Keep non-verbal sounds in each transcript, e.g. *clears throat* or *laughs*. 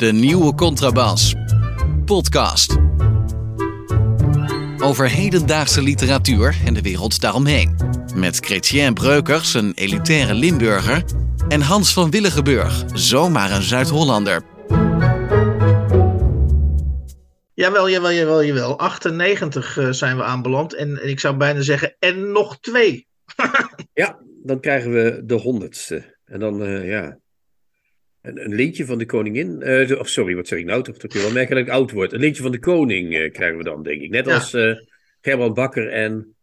De nieuwe contrabas. Podcast. Over hedendaagse literatuur en de wereld daaromheen. Met Chrétien Breukers, een elitaire Limburger. En Hans van Willigenburg, zomaar een Zuid-Hollander. Jawel, jawel, jawel, jawel. 98 uh, zijn we aanbeland. En, en, ik zou bijna zeggen, en nog twee. *laughs* ja, dan krijgen we de honderdste. En dan, uh, ja, een, een, lintje van de koningin. Uh, of sorry, wat zeg ik nou? Toch dat je wel merken dat ik oud word. Een lintje van de koning uh, krijgen we dan, denk ik. Net ja. als uh, Gerbrand Bakker en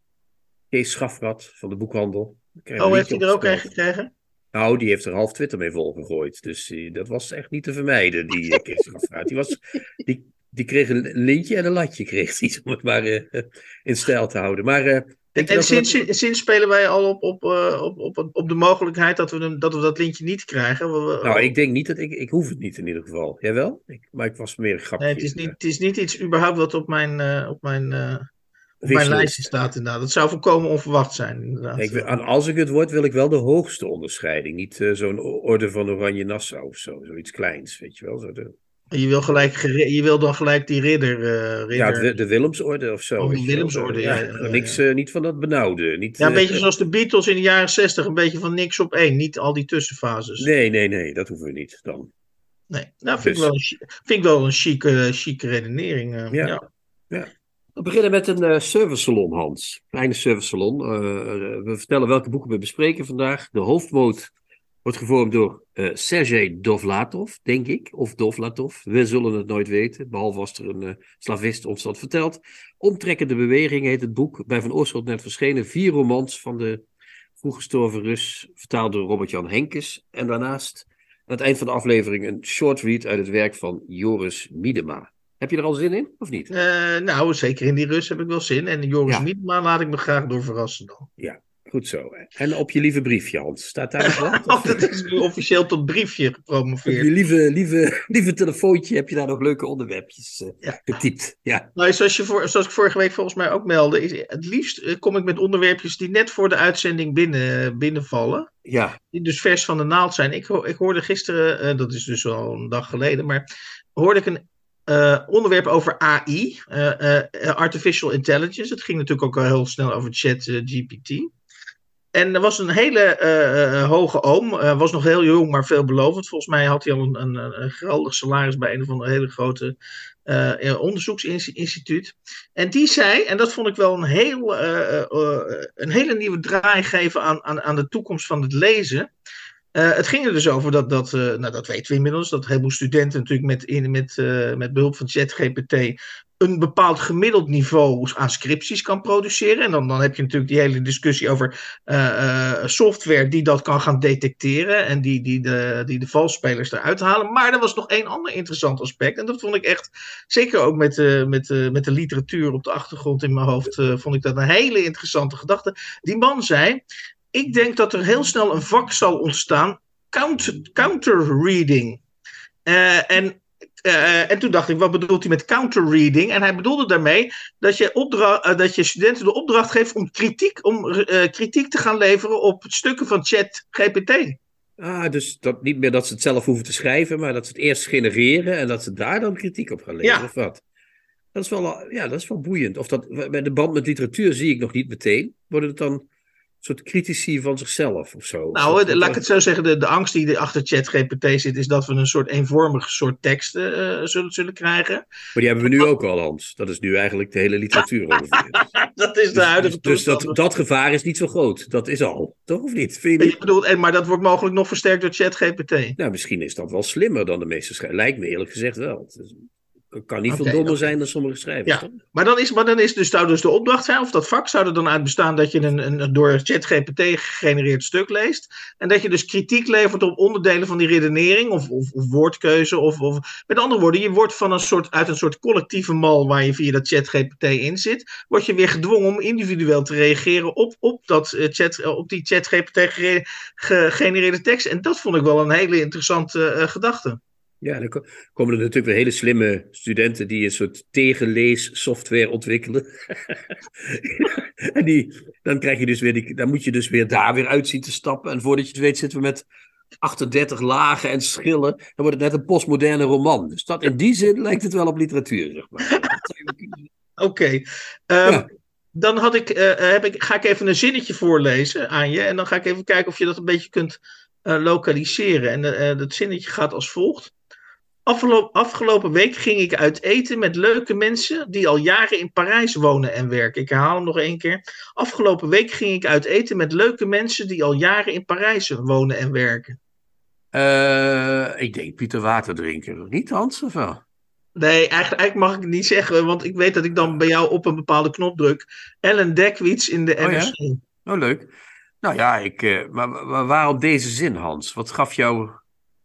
Kees Schafrat van de boekhandel. Oh, heeft hij er ook een gekregen? Nou, die heeft er half Twitter mee volgegooid. Dus dat was echt niet te vermijden, die Kees Schafrat. Die, was, die, die kreeg een lintje en een latje, kreeg hij, *laughs* om het maar in stijl te houden. Maar en, en sinds, we... sinds, spelen wij al op, op, uh, op, op, op de mogelijkheid dat we, hem, dat we dat lintje niet krijgen. We, nou, ik denk niet dat ik. Ik hoef het niet in ieder geval. Jawel? Ik, maar ik was meer een grapje. Nee, het is niet, het is niet iets überhaupt wat op mijn, uh, op mijn, uh, op mijn lijstje staat. Inderdaad. Dat zou volkomen onverwacht zijn. Inderdaad. Ik, als ik het word, wil ik wel de hoogste onderscheiding. Niet zo'n orde van Oranje Nassau of zo. Zoiets kleins, weet je wel. Zo de... Je wil, gelijk, je wil dan gelijk die ridder. Uh, ridder. Ja, de, de Willemsorde of zo. Oh, de Willemsorde, ja. ja, ja niks, uh, niet van dat benauwde. Niet, ja, een beetje zoals de Beatles in de jaren zestig. Een beetje van niks op één. Niet al die tussenfases. Nee, nee, nee. Dat hoeven we niet dan. Nee, nou vind, dus. ik, wel een, vind ik wel een chique, chique redenering. Uh, ja. ja. ja. We beginnen met een uh, service salon, Hans. Kleine service salon. we vertellen welke boeken we bespreken vandaag. De hoofdmoot wordt gevormd door uh, Sergej Dovlatov, denk ik. Of Dovlatov. We zullen het nooit weten. Behalve als er een uh, slavist ons dat vertelt. Omtrekkende beweging heet het boek. Bij Van Oorschot net verschenen. Vier romans van de vroeggestorven Rus. Vertaald door Robert-Jan Henkes. En daarnaast aan het eind van de aflevering een short read uit het werk van Joris Miedema. Heb je er al zin in, of niet? Uh, nou, zeker in die Rus heb ik wel zin. En Joris ja. Miedema laat ik me graag door verrassen dan. Ja, Goed zo. En op je lieve briefje, Hans. Staat daar nog wat? *laughs* oh, dat is nu officieel tot briefje gepromoveerd. Op je lieve, lieve, lieve telefoontje heb je daar nog leuke onderwerpjes uh, ja. getypt. Ja. Nou, zoals, je voor, zoals ik vorige week volgens mij ook meldde, is, het liefst uh, kom ik met onderwerpjes die net voor de uitzending binnen, binnenvallen. Ja. Die dus vers van de naald zijn. Ik, ik hoorde gisteren, uh, dat is dus al een dag geleden, maar hoorde ik een uh, onderwerp over AI, uh, uh, Artificial Intelligence. Het ging natuurlijk ook al heel snel over chat GPT. En er was een hele uh, hoge oom, uh, was nog heel jong, maar veelbelovend. Volgens mij had hij al een, een, een geweldig salaris bij een of andere hele grote onderzoeksinstituut. En die zei, en dat vond ik wel een, heel, een hele nieuwe draai geven aan, aan, aan de toekomst van het lezen. Uh, het ging er dus over dat, dat uh, nou dat weten we inmiddels, dat heleboel studenten natuurlijk met, in, met, uh, met behulp van ChatGPT een bepaald gemiddeld niveau aan scripties kan produceren. En dan, dan heb je natuurlijk die hele discussie over software die dat kan gaan detecteren en die, die, de, die de valsspelers eruit halen. Maar er was nog één ander interessant aspect en dat vond ik echt, zeker ook met, met, met de literatuur op de achtergrond in mijn hoofd, vond ik dat een hele interessante gedachte. Die man zei, ik denk dat er heel snel een vak zal ontstaan, counter, counter reading. Uh, en, uh, en toen dacht ik, wat bedoelt hij met counter reading? En hij bedoelde daarmee dat je, opdra- uh, dat je studenten de opdracht geeft om kritiek, om, kritiek te gaan leveren op stukken van chat GPT. Ah, dus dat, niet meer dat ze het zelf hoeven te schrijven, maar dat ze het eerst genereren en dat ze daar dan kritiek op gaan leveren, ja. of wat? Dat is, wel, ja, dat is wel boeiend. Of dat, bij de band met literatuur zie ik nog niet meteen. Worden het dan soort critici van zichzelf of zo. Nou, laat ik het zo zeggen, de, de angst die achter ChatGPT zit, is dat we een soort eenvormig soort teksten uh, zullen, zullen krijgen. Maar die hebben we nu ook al, Hans. Dat is nu eigenlijk de hele literatuur *laughs* ongeveer. dat is de huidige Dus, dus dat, dat gevaar is niet zo groot. Dat is al, toch of niet? Vind je? Bedoelt, maar dat wordt mogelijk nog versterkt door ChatGPT. Nou, misschien is dat wel slimmer dan de meeste schrijvers. Lijkt me eerlijk gezegd wel kan niet okay, veel dommer zijn dan sommige schrijvers. Ja, maar dan, is, maar dan is dus, zou dus de opdracht zijn, of dat vak zou er dan uit bestaan dat je een, een door ChatGPT gegenereerd stuk leest. En dat je dus kritiek levert op onderdelen van die redenering, of, of, of woordkeuze. Of, of, met andere woorden, je wordt van een soort, uit een soort collectieve mal waar je via dat ChatGPT in zit, word je weer gedwongen om individueel te reageren op, op, dat, uh, chat, uh, op die ChatGPT gegenereerde tekst. En dat vond ik wel een hele interessante uh, gedachte. Ja, dan komen er natuurlijk weer hele slimme studenten die een soort tegenleessoftware ontwikkelen. *laughs* en die, dan krijg je dus weer die, dan moet je dus weer daar weer uit zien te stappen. En voordat je het weet zitten we met 38 lagen en schillen, dan wordt het net een postmoderne roman. Dus dat, in die zin lijkt het wel op literatuur, zeg maar. *laughs* Oké. Um, ja. Dan had ik, uh, heb ik, ga ik even een zinnetje voorlezen aan je. En dan ga ik even kijken of je dat een beetje kunt uh, lokaliseren. En uh, dat zinnetje gaat als volgt. Afgelopen, afgelopen week ging ik uit eten met leuke mensen die al jaren in Parijs wonen en werken. Ik herhaal hem nog één keer. Afgelopen week ging ik uit eten met leuke mensen die al jaren in Parijs wonen en werken. Uh, ik denk Pieter Waterdrinker. Niet Hans of wel? Nee, eigenlijk, eigenlijk, mag ik het niet zeggen, want ik weet dat ik dan bij jou op een bepaalde knop druk. Ellen Dekwits in de NRC. Oh, ja? oh leuk. Nou ja, ik, uh, maar, maar waarom deze zin, Hans? Wat gaf jou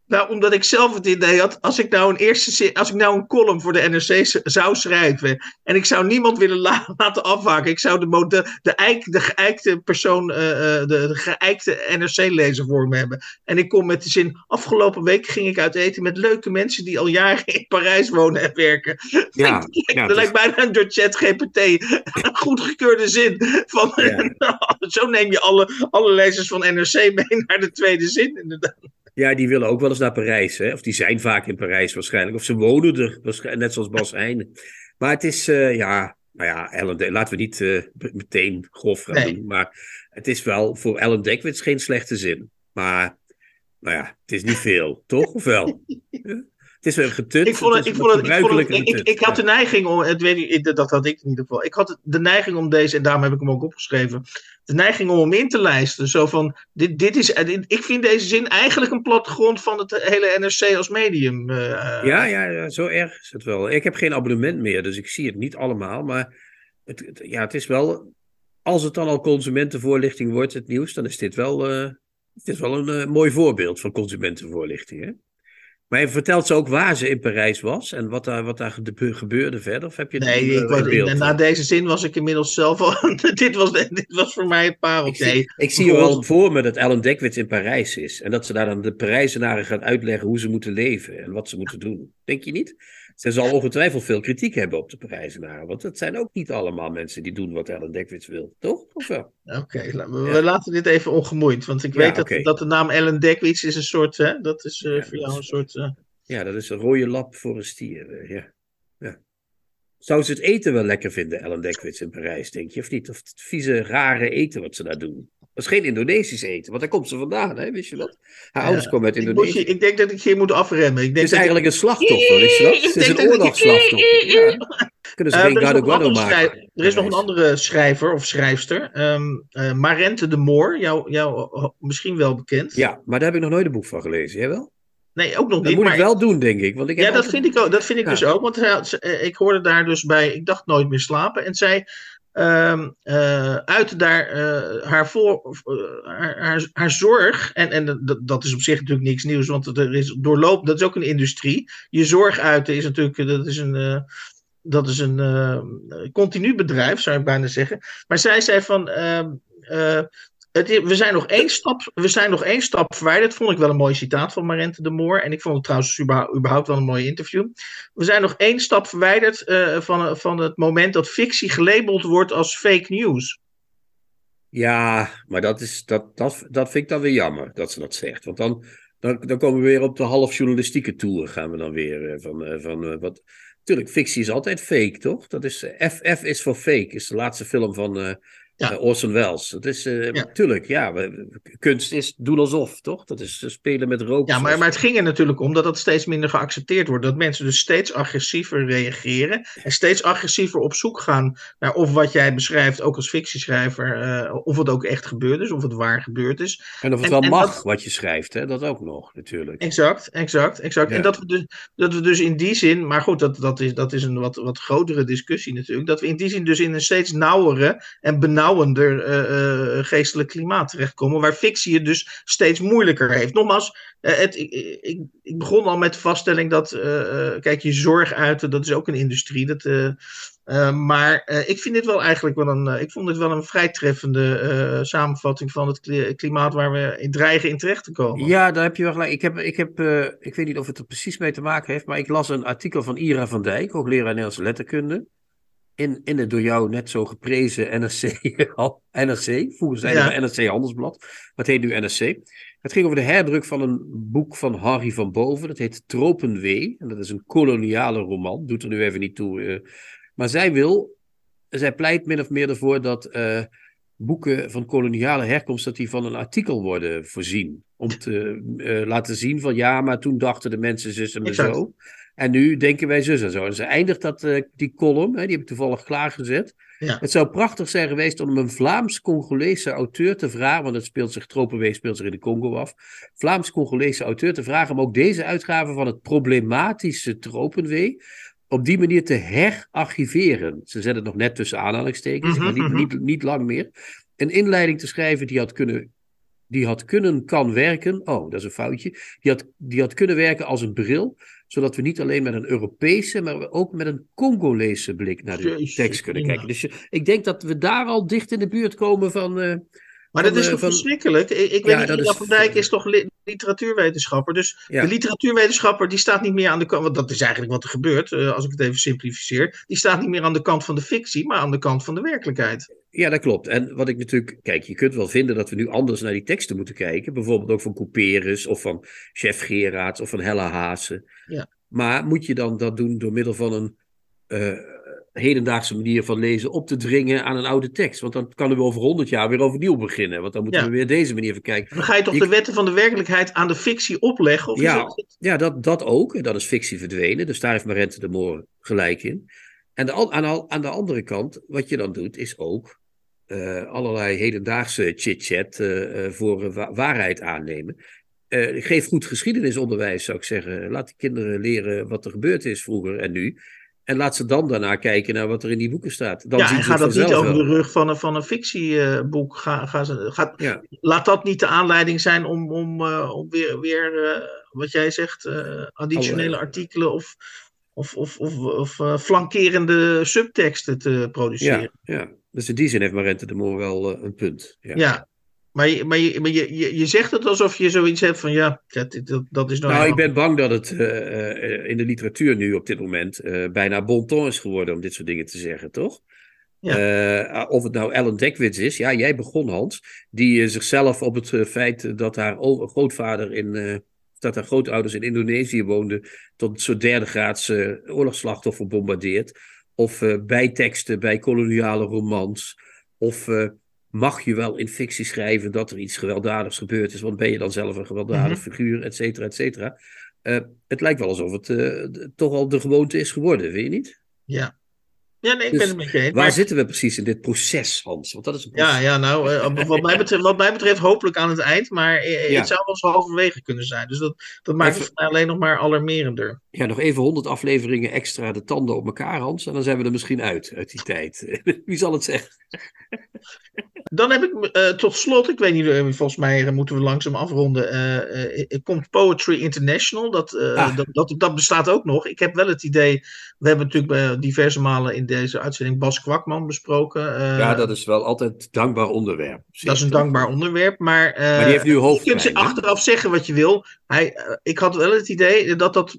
nou, omdat ik zelf het idee had, als ik nou een eerste als ik nou een column voor de NRC zou schrijven en ik zou niemand willen la *laughs* laten afwaken, ik zou de, de, de, eik, de geëikte persoon, uh, de, de geëikte NRC-lezer voor me hebben. En ik kom met de zin, afgelopen week ging ik uit eten met leuke mensen die al jaren in Parijs wonen en werken. Ja, *laughs* dat ja, lijkt bijna door ChatGPT *laughs* een goedgekeurde zin. Van, ja. zo neem je alle, alle lezers van NRC mee naar de tweede zin, inderdaad. Ja, die willen ook wel eens naar Parijs. Hè? Of die zijn vaak in Parijs waarschijnlijk. Of ze wonen er, net zoals Bas Heijnen. Maar het is, uh, ja, nou ja, Ellen, laten we niet uh, meteen grof gaan nee. doen. Maar het is wel voor Ellen Dekwits geen slechte zin. Maar, nou ja, het is niet veel, *laughs* toch? Of wel? Het is wel getut. Ik, vond het, ik, vond het, ik, vond het, ik, had de neiging om, het weet ik, dat had ik in ieder geval. Ik had de neiging om deze, en daarom heb ik hem ook opgeschreven, de neiging om hem in te lijsten. Zo van, dit, dit is, ik vind deze zin eigenlijk een plattegrond van het hele NRC als medium. Uh, ja, ja, ja, zo erg is het wel. Ik heb geen abonnement meer, dus ik zie het niet allemaal. Maar het, ja, het is wel, als het dan al consumentenvoorlichting wordt, het nieuws, dan is dit wel, het is wel een mooi voorbeeld van consumentenvoorlichting. Hè? Maar je vertelt ze ook waar ze in Parijs was en wat daar, wat daar gebeurde verder? Of heb je nee, ik was, ik, na deze zin was ik inmiddels zelf al. *laughs* dit, was, dit was voor mij het pareltje. Ik zie, ik zie wel voor me dat Ellen Dekwits in Parijs is. En dat ze daar dan de Parijzenaren gaat uitleggen hoe ze moeten leven en wat ze moeten doen. Denk je niet? Ze zal ongetwijfeld veel kritiek hebben op de Parijzenaren. Want het zijn ook niet allemaal mensen die doen wat Ellen Dekwits wil, toch? Of wel? Oké, we laten dit even ongemoeid. Want ik weet dat, dat de naam Ellen Dekwits is een soort. Hè, dat is uh, voor jou een soort. Uh... Ja, dat is een rode lap voor een stier. Uh, ja. ja. Zou ze het eten wel lekker vinden, Ellen Dekwits in Parijs, denk je? Of niet? Of het vieze, rare eten wat ze daar doen? Dat is geen Indonesisch eten, want daar komt ze vandaan, hè? wist je dat? Haar ouders komen uit Indonesië. Ik, ik, denk dat ik hier moet afremmen. Ik denk het is eigenlijk een slachtoffer, is dat? *laughs* Het is een oorlogsslachtoffer. *laughs* Ja. Kunnen ze uh, geen gado maken. Er is nog een andere schrijver of schrijfster, um, uh, Marente de Moor, jou, jou misschien wel bekend. Ja, maar daar heb ik nog nooit een boek van gelezen, jij wel? Nee, ook nog niet. Dat moet ik wel doen, denk ik. Want ik ja, dat vind ik, ook, dat vind ik ja. dus ook. Want uh, ik hoorde daar dus bij, ik dacht nooit meer slapen. En zij uh, uh, uit daar uh, haar, voor, haar, haar, haar, zorg, en, en dat, dat is op zich natuurlijk niks nieuws, want er is doorloop, dat is ook een industrie. Je zorg uiten is natuurlijk, dat is een, dat is een continu bedrijf, zou ik bijna zeggen. Maar zij zei van, ehm, het, we, zijn nog één stap, we zijn nog één stap verwijderd. Vond ik wel een mooi citaat van Marente de Moor. En ik vond het trouwens überhaupt wel een mooi interview. We zijn nog één stap verwijderd uh, van, van het moment dat fictie gelabeld wordt als fake news. Ja, maar dat, is, dat, dat, dat vind ik dan weer jammer dat ze dat zegt. Want dan, dan, dan komen we weer op de half journalistieke tour. Gaan we dan weer uh, van, van wat. Tuurlijk, fictie is altijd fake, toch? Dat is, FF is voor fake, is de laatste film van ja. Uh, Orson Welles. Dat is natuurlijk, ja. ja kunst is doen alsof, toch? Dat is spelen met rook. Ja, maar, maar het ging er natuurlijk om dat dat steeds minder geaccepteerd wordt. Dat mensen dus steeds agressiever reageren. En steeds agressiever op zoek gaan naar of wat jij beschrijft, ook als fictieschrijver, uh, of het ook echt gebeurd is, of het waar gebeurd is. En of het wel mag dat... wat je schrijft, hè? dat ook nog natuurlijk. Exact, exact, exact. En dat we, dus, dat we dus in die zin, maar goed, dat, dat, is, dat is een wat, wat grotere discussie natuurlijk, dat we in die zin dus in een steeds nauwere en benauwdere uh, uh, geestelijk klimaat terechtkomen, waar fictie het dus steeds moeilijker heeft. Nogmaals, uh, het, ik, ik, ik, begon al met de vaststelling dat, kijk, je zorg uiten, dat is ook een industrie. Dat, maar ik vind dit wel eigenlijk wel een, ik vond dit wel een vrij treffende samenvatting van het klimaat waar we in dreigen in terecht te komen. Ja, daar heb je wel gelijk. Ik, heb, ik, heb, ik weet niet of het er precies mee te maken heeft, maar ik las een artikel van Ira van Dijk, hoogleraar Nederlandse letterkunde in, in het door jou net zo geprezen NRC, NRC vroeger zei ja. NRC Handelsblad, wat heet nu NRC. Het ging over de herdruk van een boek van Harry van Boven. Dat heet Tropenwee. En dat is een koloniale roman. Doet er nu even niet toe. Uh, maar zij wil, zij pleit min of meer ervoor dat uh, boeken van koloniale herkomst, dat die van een artikel worden voorzien. Om te uh, laten zien van ja, maar toen dachten de mensen zus en zo. En nu denken wij zus en zo. En ze eindigt dat, uh, die column, hè, die heb ik toevallig klaargezet. Ja. Het zou prachtig zijn geweest om een Vlaams-Congolese auteur te vragen, want het speelt zich, Tropenwee speelt zich in de Congo af. Vlaams-Congolese auteur te vragen om ook deze uitgave van het problematische Tropenwee op die manier te herarchiveren. Ze zetten het nog net tussen aanhalingstekens, maar niet, niet, niet lang meer. Een inleiding te schrijven die had kunnen die had kunnen, kan werken. Oh, dat is een foutje. Die had, die had kunnen werken als een bril zodat we niet alleen met een Europese, maar ook met een Congolese blik naar de tekst kunnen kijken. Dus ik denk dat we daar al dicht in de buurt komen van. Uh, maar dat is toch verschrikkelijk? Ik, ik weet niet, Jan van Dijk is toch literatuurwetenschapper. Dus de literatuurwetenschapper die staat niet meer aan de kant, want dat is eigenlijk wat er gebeurt, uh, als ik het even simplificeer. Die staat niet meer aan de kant van de fictie, maar aan de kant van de werkelijkheid. Ja, dat klopt. En wat ik natuurlijk, kijk, je kunt wel vinden dat we nu anders naar die teksten moeten kijken. Bijvoorbeeld ook van Couperus of van Chef Gerards of van Hella Haase. Ja. Maar moet je dan dat doen door middel van een uh, hedendaagse manier van lezen op te dringen aan een oude tekst? Want dan kan we over honderd jaar weer overnieuw beginnen. Want dan moeten we weer deze manier verkijken. Dan ga je toch de wetten van de werkelijkheid aan de fictie opleggen? Of ja, dat... ja dat, dat ook. Dat is fictie verdwenen. Dus daar heeft Marente de Moor gelijk in. En de, aan, aan de andere kant, wat je dan doet, is ook uh, allerlei hedendaagse chit-chat uh, voor waarheid aannemen. geef goed geschiedenisonderwijs, zou ik zeggen. Laat de kinderen leren wat er gebeurd is vroeger en nu. En laat ze dan daarna kijken naar wat er in die boeken staat. Dan ja, en ga dat niet over de rug van een, van een fictieboek. Ga, ga, ga, ja. Laat dat niet de aanleiding zijn om, om, om weer, weer wat jij zegt, additionele artikelen of, of, of, of, of flankerende subteksten te produceren. Ja, ja. Dus in die zin heeft Marente de Moor wel een punt. Ja, ja maar, je, maar, je, maar je, je, je, zegt het alsof je zoiets hebt van ja, dat, dat, dat is nou. Nou, ik ben bang dat het uh, in de literatuur nu op dit moment bijna bon ton is geworden om dit soort dingen te zeggen, toch? Ja. of het nou Ellen Dekwits is, ja, jij begon Hans, die zichzelf op het feit dat haar grootvader in, dat haar grootouders in Indonesië woonden, tot een soort derde graads oorlogsslachtoffer bombardeert. Of uh, bijteksten bij koloniale romans. Of uh, mag je wel in fictie schrijven dat er iets gewelddadigs gebeurd is, want ben je dan zelf een gewelddadig mm -hmm. figuur, et cetera, et cetera. Uh, het lijkt wel alsof het toch al de gewoonte is geworden, vind je niet? Ja, ja, nee, ik dus ben het met je eens. Waar zitten we precies in dit proces, Hans? Want dat is een Ja, ja, nou, uh, wat, mij betreft, wat mij betreft hopelijk aan het eind, maar ja. het zou wel zo halverwege kunnen zijn. Dus dat, dat maakt even, het alleen nog maar alarmerender. Ja, nog even honderd afleveringen extra de tanden op elkaar, Hans, en dan zijn we er misschien uit, uit die tijd. *laughs* Wie zal het zeggen? Dan heb ik uh, tot slot, ik weet niet, volgens mij moeten we langzaam afronden. komt Poetry International, dat, ah. dat, dat, dat, bestaat ook nog. Ik heb wel het idee, we hebben natuurlijk diverse malen in deze uitzending Bas Kwakman besproken. ja, dat is wel altijd een dankbaar onderwerp. Dat is een dankbaar onderwerp, maar, maar die heeft nu hoofdpijn, je kunt ze achteraf zeggen wat je wil. Hij, ik had wel het idee dat dat,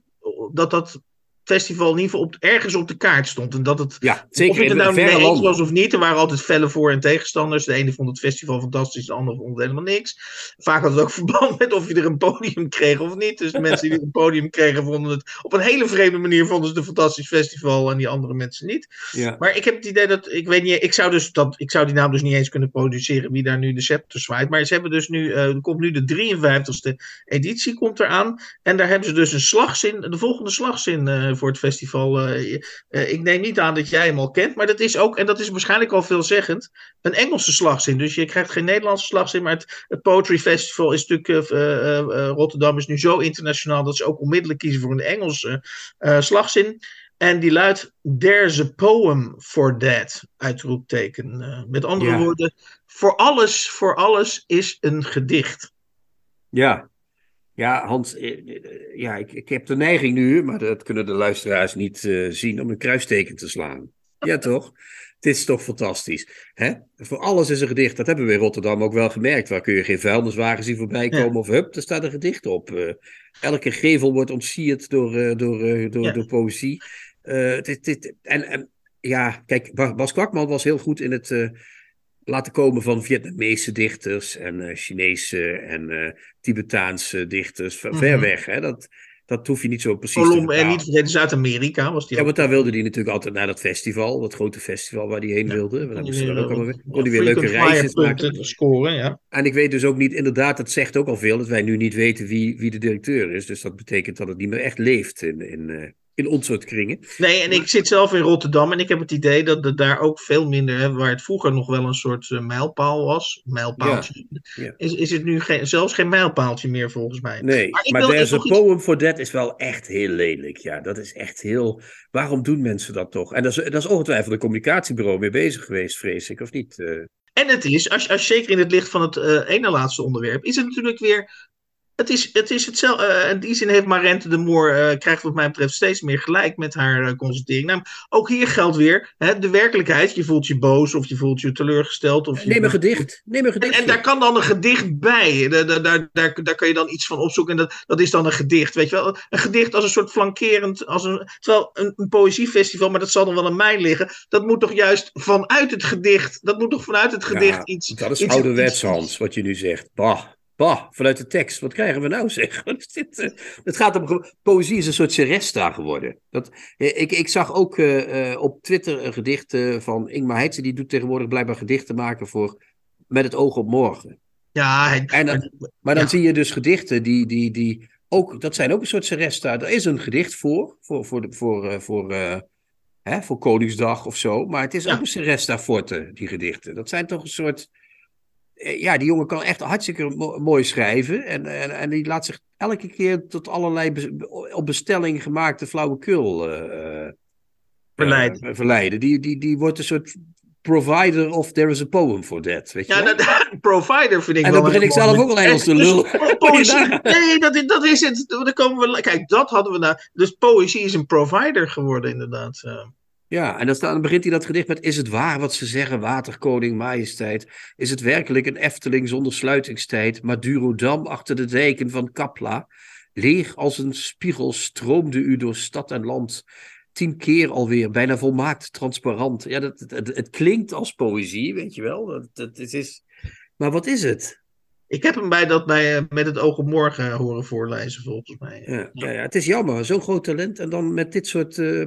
dat, dat festival in ieder geval op, ergens op de kaart stond. En dat het, ja, zeker of het er nou mee eens was of niet, er waren altijd felle voor- en tegenstanders. De ene vond het festival fantastisch, de andere vond het helemaal niks. Vaak had het ook *laughs* verband met of je er een podium kreeg of niet. Dus mensen die er een *laughs* podium kregen, vonden het op een hele vreemde manier vonden ze het een fantastisch festival en die andere mensen niet. Ja. Maar ik heb het idee dat, ik weet niet, ik zou, dus dat, ik zou die naam dus niet eens kunnen produceren wie daar nu de scepter zwaait. Maar ze hebben dus nu, uh, er komt nu de 53ste editie komt eraan. En daar hebben ze dus een slagzin, de volgende slagzin uh, voor het festival. Uh, uh, ik neem niet aan dat jij hem al kent, maar dat is ook, en dat is waarschijnlijk al veelzeggend, een Engelse slagzin. Dus je krijgt geen Nederlandse slagzin, maar het, het Poetry Festival is natuurlijk, uh, Rotterdam is nu zo internationaal dat ze ook onmiddellijk kiezen voor een Engelse slagzin. En die luidt, there's a poem for that, uitroepteken. met andere woorden, voor alles, voor alles is een gedicht. Ja, ja, Hans, ja, ik, ik heb de neiging nu, maar dat kunnen de luisteraars niet uh, zien, om een kruisteken te slaan. Ja, *laughs* toch? Dit is toch fantastisch. Hè? Voor alles is een gedicht. Dat hebben we in Rotterdam ook wel gemerkt. Waar kun je geen vuilniswagen zien voorbij komen. Ja. Of hup, er staat een gedicht op. Uh, elke gevel wordt ontsierd door, uh, door, door, ja. door poëzie. dit, dit, en, en ja, kijk, Bas Kwakman was heel goed in het laten komen van Vietnamese dichters en Chinese en Tibetaanse dichters. Ver Mhm. weg, hè? Dat, dat hoef je niet zo precies te Colom, en niet vergeten Zuid-Amerika was die Ja, want daar wilde hij natuurlijk altijd naar dat festival, dat grote festival waar hij heen wilde. Moest hij dan ook allemaal weer, kon hij weer leuke reisjes maken. scoren, ja. En ik weet dus ook niet, inderdaad, dat zegt ook al veel, dat wij nu niet weten wie, wie de directeur is. Dus dat betekent dat het niet meer echt leeft in, in, eh, in ons soort kringen. Nee, en ik zit zelf in Rotterdam en ik heb het idee dat het daar ook veel minder, hè, waar het vroeger nog wel een soort eh, mijlpaal was, mijlpaaltje, ja. Is, is het nu geen, zelfs geen mijlpaaltje meer volgens mij. Nee, Maar There's a iets- Poem for That is wel echt heel lelijk. Ja, dat is echt heel... Waarom doen mensen dat toch? En dat is, dat is ongetwijfeld een communicatiebureau mee bezig geweest, vrees ik, of niet? Eh, En het is, als, als zeker in het licht van het eh, ene laatste onderwerp, is het natuurlijk weer. Het is, het is hetzelfde. eh, in die zin heeft Marente de Moor, eh, krijgt wat mij betreft steeds meer gelijk met haar eh, constatering. Nou, ook hier geldt weer hè, de werkelijkheid. Je voelt je boos of je voelt je teleurgesteld. Of je neem een gedicht. Neem een En, gedicht. en daar kan dan een gedicht bij. Daar, daar, daar, daar, daar kun je dan iets van opzoeken. En dat, dat is dan een gedicht. Weet je wel? Een gedicht als een soort flankerend. Als een, terwijl een, een poëziefestival, maar dat zal dan wel aan mij liggen. Dat moet toch juist vanuit het gedicht. Dat moet toch vanuit het gedicht Ja, iets. Dat is iets- ouderwets, iets- Hans, wat je nu zegt. Bah, bah, vanuit de tekst. Wat krijgen we nou, *laughs* zeg? Wat is dit? eh? Het gaat om... Poëzie is een soort seresta geworden. Dat, eh, ik, ik zag ook eh, op Twitter een gedicht van Ingmar Heitse. Die doet tegenwoordig blijkbaar gedichten maken voor... Met het oog op morgen. Ja, hij- En dan- Maar dan Ja. zie je dus gedichten die, die, die ook, dat zijn ook een soort seresta. Er is een gedicht voor, voor, voor, de- voor, voor, hè, voor Koningsdag of zo. Maar het is Ja. ook een seresta forte, die gedichten. Dat zijn toch een soort, ja, die jongen kan echt hartstikke mo- mooi schrijven. En, en, en die laat zich elke keer tot allerlei be- op bestelling gemaakte flauwekul eh, eh, Verleiden. eh, verleiden. Die, die, die wordt een soort provider of there is a poem for that. Weet je Ja, dat, *laughs* provider vind ik En wel dan begin ik zelf ook al Engels te En dus lullen. *laughs* poëzie- nee, dat, is- dat is het. Dan komen we, kijk, dat hadden we nou. Dus poëzie is een provider geworden, inderdaad. Ja, en dan, begint hij dat gedicht met: Is het waar wat ze zeggen, waterkoning, majesteit? Is het werkelijk een Efteling zonder sluitingstijd? Madurodam achter de dijken van Kapla? Leeg als een spiegel stroomde u door stad en land. Tien keer alweer, bijna volmaakt transparant. Ja, dat, het, het, klinkt als poëzie, weet je wel. Dat, het is... Maar wat is het? Ik heb hem bij dat bij, eh, met het oog op morgen horen voorlezen, volgens mij. Ja, ja, ja, het is jammer, zo'n groot talent. En dan met dit soort. eh.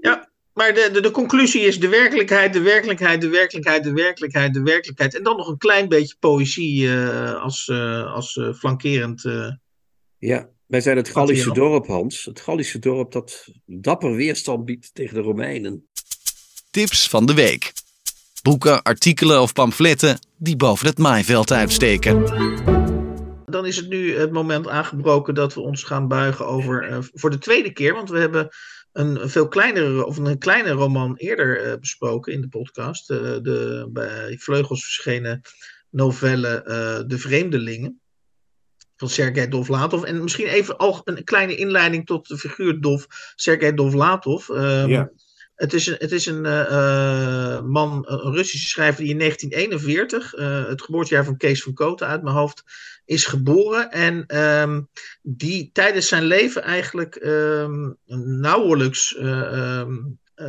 Ja. Maar de, de, de conclusie is de werkelijkheid, de werkelijkheid, de werkelijkheid, de werkelijkheid, de werkelijkheid. En dan nog een klein beetje poëzie eh, als, eh, als eh, flankerend. eh. Ja, wij zijn het Gallische dorp, Hans. Het Gallische dorp dat dapper weerstand biedt tegen de Romeinen. Tips van de week. Boeken, artikelen of pamfletten die boven het maaiveld uitsteken. Dan is het nu het moment aangebroken dat we ons gaan buigen over. eh, voor de tweede keer, want we hebben een veel kleinere, of een kleine roman eerder eh, besproken in de podcast. eh, de bij Vleugels verschenen novelle eh, De Vreemdelingen. Van Sergei Dovlatov. En misschien even al een kleine inleiding tot de figuur Dov, Sergei Dovlatov. Ehm, Ja. Het is een, het is een eh, eh, man, een Russische schrijver die in 1941, eh, het geboortejaar van Kees van Koten uit mijn hoofd, is geboren. En ehm, die tijdens zijn leven eigenlijk ehm, nauwelijks. eh, ehm, eh,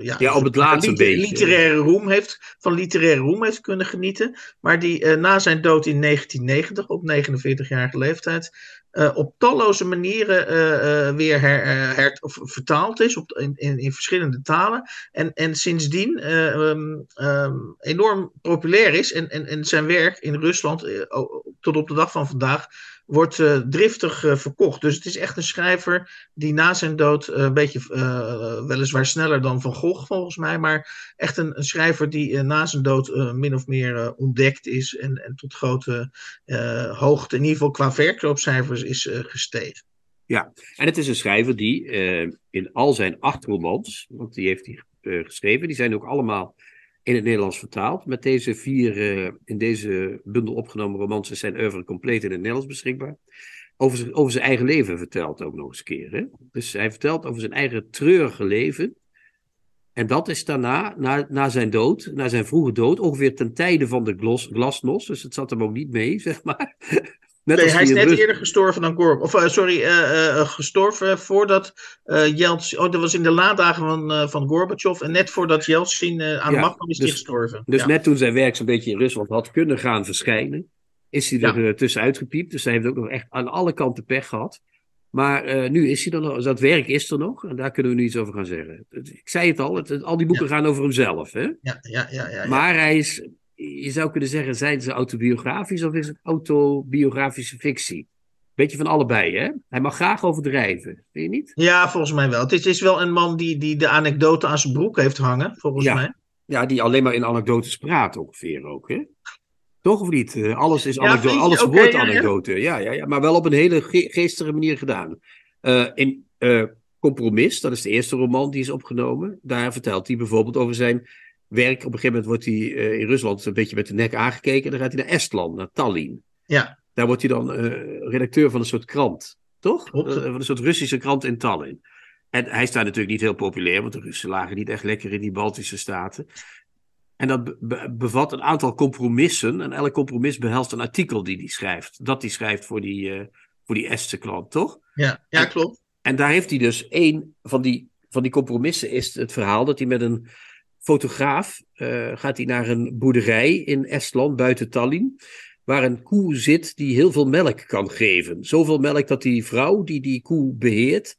ja, Ja, op het laatste liter- beetje. literaire roem heeft, van literaire roem heeft kunnen genieten. Maar die na zijn dood in 1990, op 49-jarige leeftijd, eh, op talloze manieren eh, eh, weer her, of vertaald is op, in, in, verschillende talen. En, en sindsdien eh, ehm, ehm, enorm populair is. En, en, zijn werk in Rusland, tot op de dag van vandaag, wordt eh, driftig eh, verkocht. Dus het is echt een schrijver die na zijn dood eh, een beetje, weliswaar sneller dan Van Gogh volgens mij, maar echt een, schrijver die na zijn dood min of meer ontdekt is en, en tot grote hoogte, in ieder geval qua verkoopcijfers, is gestegen. En het is een schrijver die in al zijn acht romans, want die heeft hij geschreven, die zijn ook allemaal in het Nederlands vertaald. Met deze vier eh, in deze bundel opgenomen romans zijn oeuvre compleet in het Nederlands beschikbaar. Over, zijn- over zijn eigen leven vertelt ook nog eens een keer. Hè? Dus hij vertelt over zijn eigen treurige leven. En dat is daarna, na, na zijn dood, na zijn vroege dood, ongeveer ten tijde van de glos, glasnost. Dus het zat hem ook niet mee, *laughs* zeg maar. Net Nee, hij is net Rus- eerder gestorven dan Gorb. Of eh, sorry, eh, eh, gestorven voordat Yeltsin. Oh, dat was in de laatdagen van, van Gorbachev. En net voordat Yeltsin eh, aan de macht kwam, is hij dus- gestorven. Dus ja. net toen zijn werk zo'n beetje in Rusland had kunnen gaan verschijnen, is hij er Ja. tussenuit gepiept. Dus hij heeft ook nog echt aan alle kanten pech gehad. Maar nu is hij er nog, dat werk is er nog. En daar kunnen we nu iets over gaan zeggen. Ik zei het al, het, al die boeken gaan over hemzelf. Hè? ja, ja, ja, ja, ja. Maar hij is, je zou kunnen zeggen, zijn ze autobiografisch of is het autobiografische fictie? Beetje van allebei, hè? Hij mag graag overdrijven, vind je niet? Ja, volgens mij wel. Het is, is wel een man die, die de anekdote aan zijn broek heeft hangen, volgens Ja. mij. Ja, die alleen maar in anekdotes praat ongeveer ook, hè? Toch of niet? Eh, Alles is anekdote, alles wordt ja, anekdote. Ja, ja, ja, maar wel op een hele ge- geestige manier gedaan. Eh, in eh, Compromis, dat is de eerste roman die is opgenomen. Daar vertelt hij bijvoorbeeld over zijn werk. Op een gegeven moment wordt hij eh, in Rusland een beetje met de nek aangekeken. Dan gaat hij naar Estland, naar Tallinn. Ja. Daar wordt hij dan eh, redacteur van een soort krant, toch? Eh, van een soort Russische krant in Tallinn. En hij is daar natuurlijk niet heel populair, want de Russen lagen niet echt lekker in die Baltische staten. En dat be- be- bevat een aantal compromissen. En elk compromis behelst een artikel die hij schrijft. Dat hij schrijft voor die, voor die Estse klant, toch? Ja, ja klopt. En daar heeft hij dus één van die, van die compromissen is het verhaal dat hij met een fotograaf eh, gaat hij naar een boerderij in Estland buiten Tallinn. Waar een koe zit die heel veel melk kan geven. Zoveel melk dat die vrouw die die koe beheert,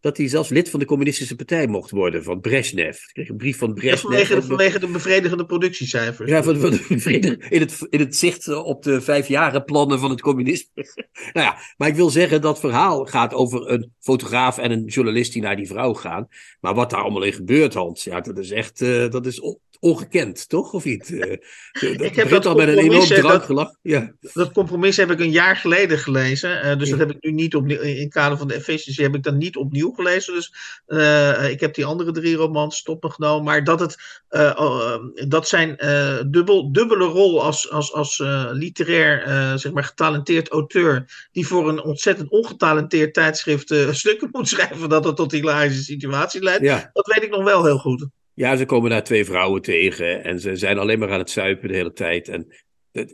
dat hij zelfs lid van de communistische partij mocht worden, van Brezhnev. Ik kreeg een brief van Brezhnev. vanwege, de, over- vanwege de bevredigende productiecijfers. ja, van, van de in het, in het zicht eh, op de vijfjarenplannen van het communisme. *laughs* nou ja, maar ik wil zeggen, dat verhaal gaat over een fotograaf en een journalist die naar die vrouw gaan. Maar wat daar allemaal in gebeurt, Hans, ja, dat is echt eh, dat is ongekend, toch? Of niet? Eh, dat heb dat al met een enorm hè, dat- drankgelach. Ja. Dat compromis heb ik een jaar geleden gelezen. eh, dus Ja. dat heb ik nu niet opnieuw. In het kader van de efficiency heb ik dat niet opnieuw gelezen. Dus eh, ik heb die andere drie romans tot me genomen. Maar dat, het, eh, eh, dat zijn eh, dubbel, dubbele rol als, als, als eh, literair, eh, zeg maar, getalenteerd auteur. die voor een ontzettend ongetalenteerd tijdschrift eh, *laughs* stukken moet schrijven. dat het tot hilarische situatie leidt. Ja. Dat weet ik nog wel heel goed. Ja, ze komen daar twee vrouwen tegen en ze zijn alleen maar aan het zuipen de hele tijd. En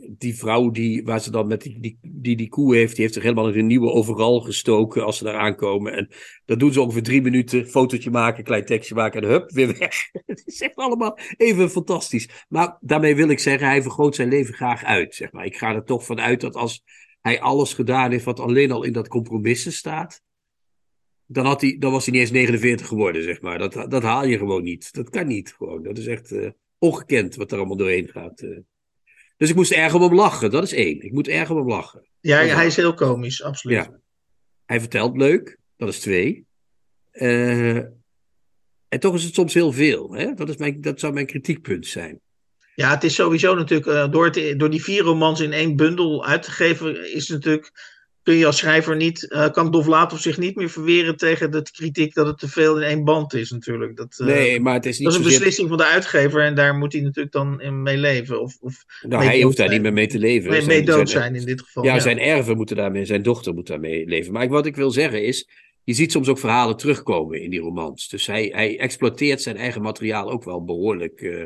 die vrouw die, waar ze dan met die, die, die, die koe heeft, die heeft zich helemaal in een nieuwe overal gestoken als ze daar aankomen. En dat doen ze ongeveer drie minuten, fotootje maken, klein tekstje maken en hup, weer weg. *laughs* Het is echt allemaal even fantastisch. Maar daarmee wil ik zeggen, hij vergroot zijn leven graag uit. Zeg maar. Ik ga er toch vanuit dat als hij alles gedaan heeft wat alleen al in dat compromissen staat, dan, had hij, dan was hij niet eens 49 geworden, zeg maar. Dat, dat haal je gewoon niet. Dat kan niet gewoon. Dat is echt eh, ongekend wat er allemaal doorheen gaat. eh. Dus ik moest erg om hem lachen, dat is één. Ik moet erg om hem lachen. Ja, hij is heel komisch, absoluut. Ja. Hij vertelt leuk, dat is twee. Eh, en toch is het soms heel veel. Hè? Dat, is mijn, dat zou mijn kritiekpunt zijn. Ja, het is sowieso natuurlijk, door, het, door die vier romans in één bundel uit te geven, is het natuurlijk, kun je als schrijver niet, eh, kan Dovlatov zich niet meer verweren tegen de kritiek dat het te veel in één band is natuurlijk. Dat, eh, Nee, maar het is niet dat is een beslissing van de uitgever en daar moet hij natuurlijk dan in mee leven. Of, of Nou, hij hoeft daar niet meer mee te leven. mee, Zijn- mee dood zijn- zijn in dit geval. Ja, zijn erven moeten daarmee, zijn dochter moet daarmee leven. Maar wat ik wil zeggen is, je ziet soms ook verhalen terugkomen in die romans. Dus hij, hij exploiteert zijn eigen materiaal ook wel behoorlijk eh,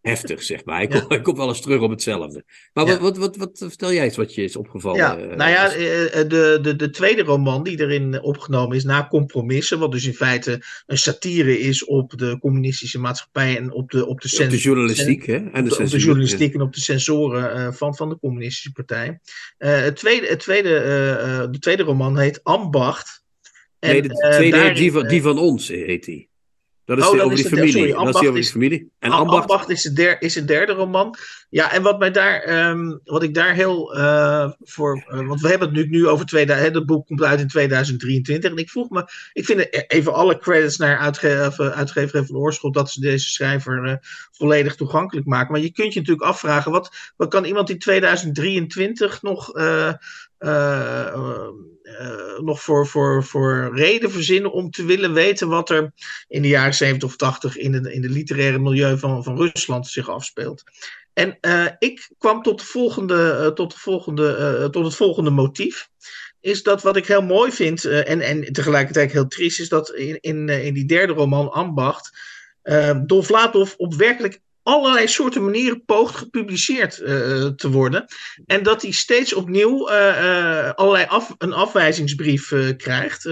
heftig, zeg maar. Ja. komt, hij komt wel eens terug op hetzelfde. Maar Ja. wat, wat, wat, wat vertel jij eens wat je is opgevallen? Ja, eh, nou ja, eh, eh, de, de, de tweede roman die erin opgenomen is, Na Compromissen, wat dus in feite een satire is op de communistische maatschappij en op de, op de, op de journalistiek, hè? En op de, op de journalistiek en op de sensoren van, van de communistische partij. Het tweede, het tweede, de tweede roman heet Ambacht. En, Nee, de tweede, daarin, die, van, die van ons heet die. Dat is Oh, dan over is die familie. sorry, dat is die over is- die familie. En Am- Ambacht, Ambacht is, de der, is de derde roman. Ja, en wat mij daar, ehm, wat ik daar heel eh, voor, eh, want we hebben het nu, nu over 2000, het boek komt uit in 2023. En ik vroeg me, ik vind het even alle credits naar uitgever, uitgever van Oorschot dat ze deze schrijver eh, volledig toegankelijk maken. Maar je kunt je natuurlijk afvragen, wat, wat kan iemand in 2023 nog, eh, eh, nog voor, voor, voor reden verzinnen om te willen weten wat er in de jaren 70 of 80 in het in de literaire milieu van, van Rusland zich afspeelt. En eh, ik kwam tot, de volgende, eh, tot, de volgende, tot het volgende motief. Is dat wat ik heel mooi vind en, en tegelijkertijd heel triest, is dat in, in, in die derde roman, Ambacht, uh, Dovlatov op werkelijk allerlei soorten manieren poogt gepubliceerd te worden. En dat hij steeds opnieuw allerlei af, een afwijzingsbrief krijgt.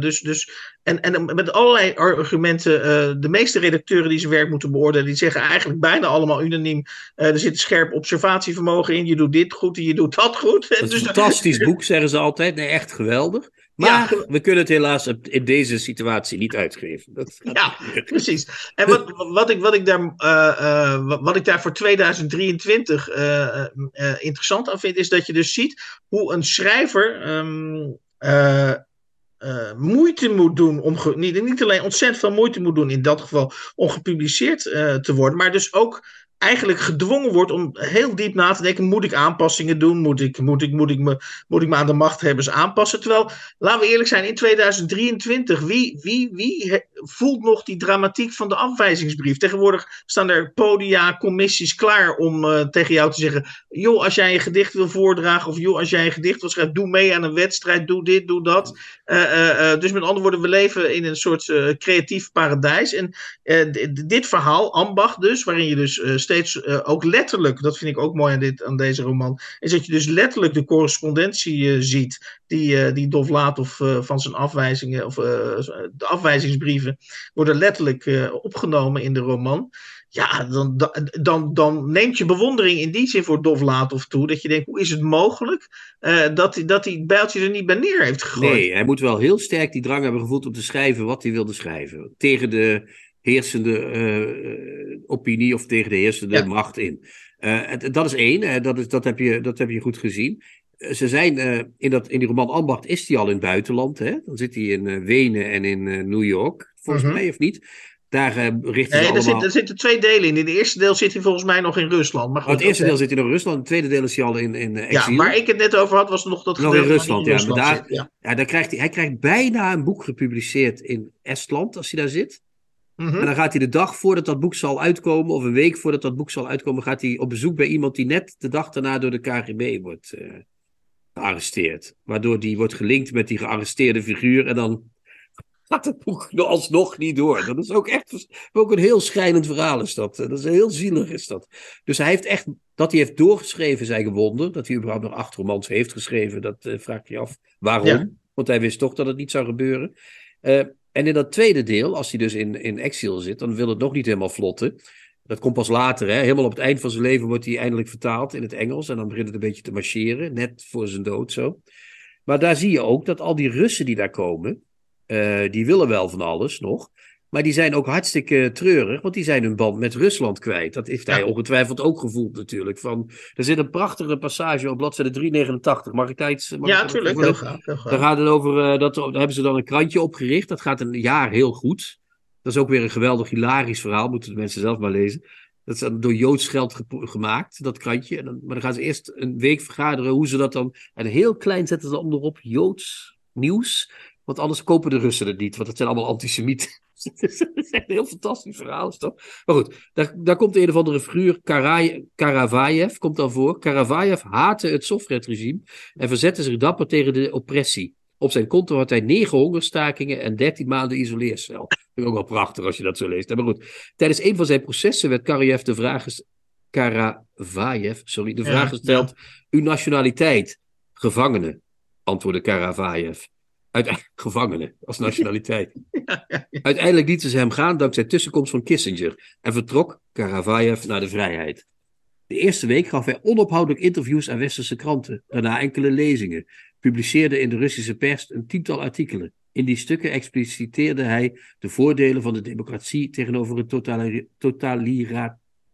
dus, dus en, en met allerlei argumenten, de meeste redacteuren die zijn werk moeten beoordelen, die zeggen eigenlijk bijna allemaal unaniem: er zit scherp observatievermogen in, je doet dit goed en je doet dat goed. *laughs* Is dus, een fantastisch boek, zeggen ze altijd. Nee, echt geweldig. Maar ja, we kunnen het helaas in deze situatie niet uitgeven. Dat ja, precies. En wat, wat, ik, wat, ik daar, uh, wat ik daar voor 2023 interessant aan vind, is dat je dus ziet hoe een schrijver. Um, uh, moeite moet doen om niet, niet alleen ontzettend veel moeite moet doen in dat geval om gepubliceerd uh, te worden, maar dus ook eigenlijk gedwongen wordt om heel diep na te denken: moet ik aanpassingen doen? Moet ik, moet ik, moet ik, me, moet ik me aan de machthebbers aanpassen? Terwijl, laten we eerlijk zijn, in 2023, wie, wie, wie voelt nog die dramatiek van de afwijzingsbrief? Tegenwoordig staan er podia, commissies klaar om uh, tegen jou te zeggen: joh, als jij een gedicht wil voordragen, of joh, als jij een gedicht wil schrijven, doe mee aan een wedstrijd, doe dit, doe dat. Uh, uh, dus met andere woorden, we leven in een soort creatief paradijs. En dit verhaal, ambacht dus, waarin je dus steeds uh, ook letterlijk, dat vind ik ook mooi aan, dit, aan deze roman, is dat je dus letterlijk de correspondentie uh, ziet die, uh, die Dovlatov van zijn afwijzingen, of de afwijzingsbrieven, worden letterlijk opgenomen in de roman. Ja, dan, dan, dan neemt je bewondering in die zin voor Dovlatov toe. Dat je denkt, hoe is het mogelijk dat, dat hij bijltje er niet bij neer heeft gegooid? Nee, hij moet wel heel sterk die drang hebben gevoeld om te schrijven wat hij wilde schrijven. Tegen de heersende uh, opinie of tegen de heersende macht in. Uh, dat is één, dat, is, dat, heb je, dat heb je goed gezien. Ze zijn, in, dat, in die roman Ambacht is hij al in het buitenland. Hè? Dan zit hij in Wenen en in New York, volgens mhm. mij, of niet? Daar richten nee, ze allemaal... er, er zitten twee delen in. In het eerste deel zit hij volgens mij nog in Rusland. Maar goed, oh, het eerste deel zit hij nog in Rusland. Het tweede deel is hij al in, in exil. Ja, waar ik het net over had, was nog dat nog in Rusland, ja. maar daar, ja. ja. daar krijgt hij, hij krijgt bijna een boek gepubliceerd in Estland, als hij daar zit. Mhm. En dan gaat hij de dag voordat dat boek zal uitkomen, of een week voordat dat boek zal uitkomen, gaat hij op bezoek bij iemand die net de dag daarna door de KGB wordt uh, gearresteerd. Waardoor die wordt gelinkt met die gearresteerde figuur en dan gaat het boek alsnog niet door. Dat is ook echt ook een heel schrijnend verhaal is dat. Dat is heel zielig is dat. Dus hij heeft echt, dat hij heeft doorgeschreven zijn gewonder. Dat hij überhaupt nog acht romans heeft geschreven, dat uh, vraag je af waarom. Want hij wist toch dat het niet zou gebeuren. Uh, en in dat tweede deel, als hij dus in, in exil zit, dan wil het nog niet helemaal vlotten. Dat komt pas later, hè? helemaal op het eind van zijn leven wordt hij eindelijk vertaald in het Engels. En dan begint het een beetje te marcheren, net voor zijn dood zo. Maar daar zie je ook dat al die Russen die daar komen, uh, die willen wel van alles nog. Maar die zijn ook hartstikke treurig, want die zijn hun band met Rusland kwijt. Dat heeft hij ongetwijfeld ook gevoeld natuurlijk. Van, er zit een prachtige passage op bladzijde 389. Mag ik daar iets... Mag ja, natuurlijk. Heel graag, Daar gaat het over, uh, dat, daar hebben ze dan een krantje opgericht. Dat gaat een jaar heel goed. Dat is ook weer een geweldig hilarisch verhaal. Moeten de mensen zelf maar lezen. Dat is dan door Joods geld gemaakt, dat krantje. En dan, maar dan gaan ze eerst een week vergaderen hoe ze dat dan... En heel klein zetten ze dan erop Joods nieuws. Want anders kopen de Russen het niet, want het zijn allemaal antisemieten. *laughs* Is echt een heel fantastisch verhaal, is toch? Maar goed, daar, daar komt een of andere figuur, Karavayev, komt dan voor. Karavayev haatte het Sovjet-regime en verzette zich dapper tegen de oppressie. Op zijn konto had hij negen hongerstakingen en dertien maanden isoleercel. Dat is ook wel prachtig als je dat zo leest. Maar goed, tijdens een van zijn processen werd Karavayev de vraag, Karavayev, sorry, de vraag gesteld: uw nationaliteit, gevangene, antwoordde Karavayev. Uiteindelijk *laughs* gevangenen als nationaliteit. *laughs* Uiteindelijk lieten ze hem gaan dankzij tussenkomst van Kissinger en vertrok Karavayev naar de vrijheid. De eerste week gaf hij onophoudelijk interviews aan westerse kranten, daarna enkele lezingen, publiceerde in de Russische pers een tiental artikelen. In die stukken expliciteerde hij de voordelen van de democratie tegenover het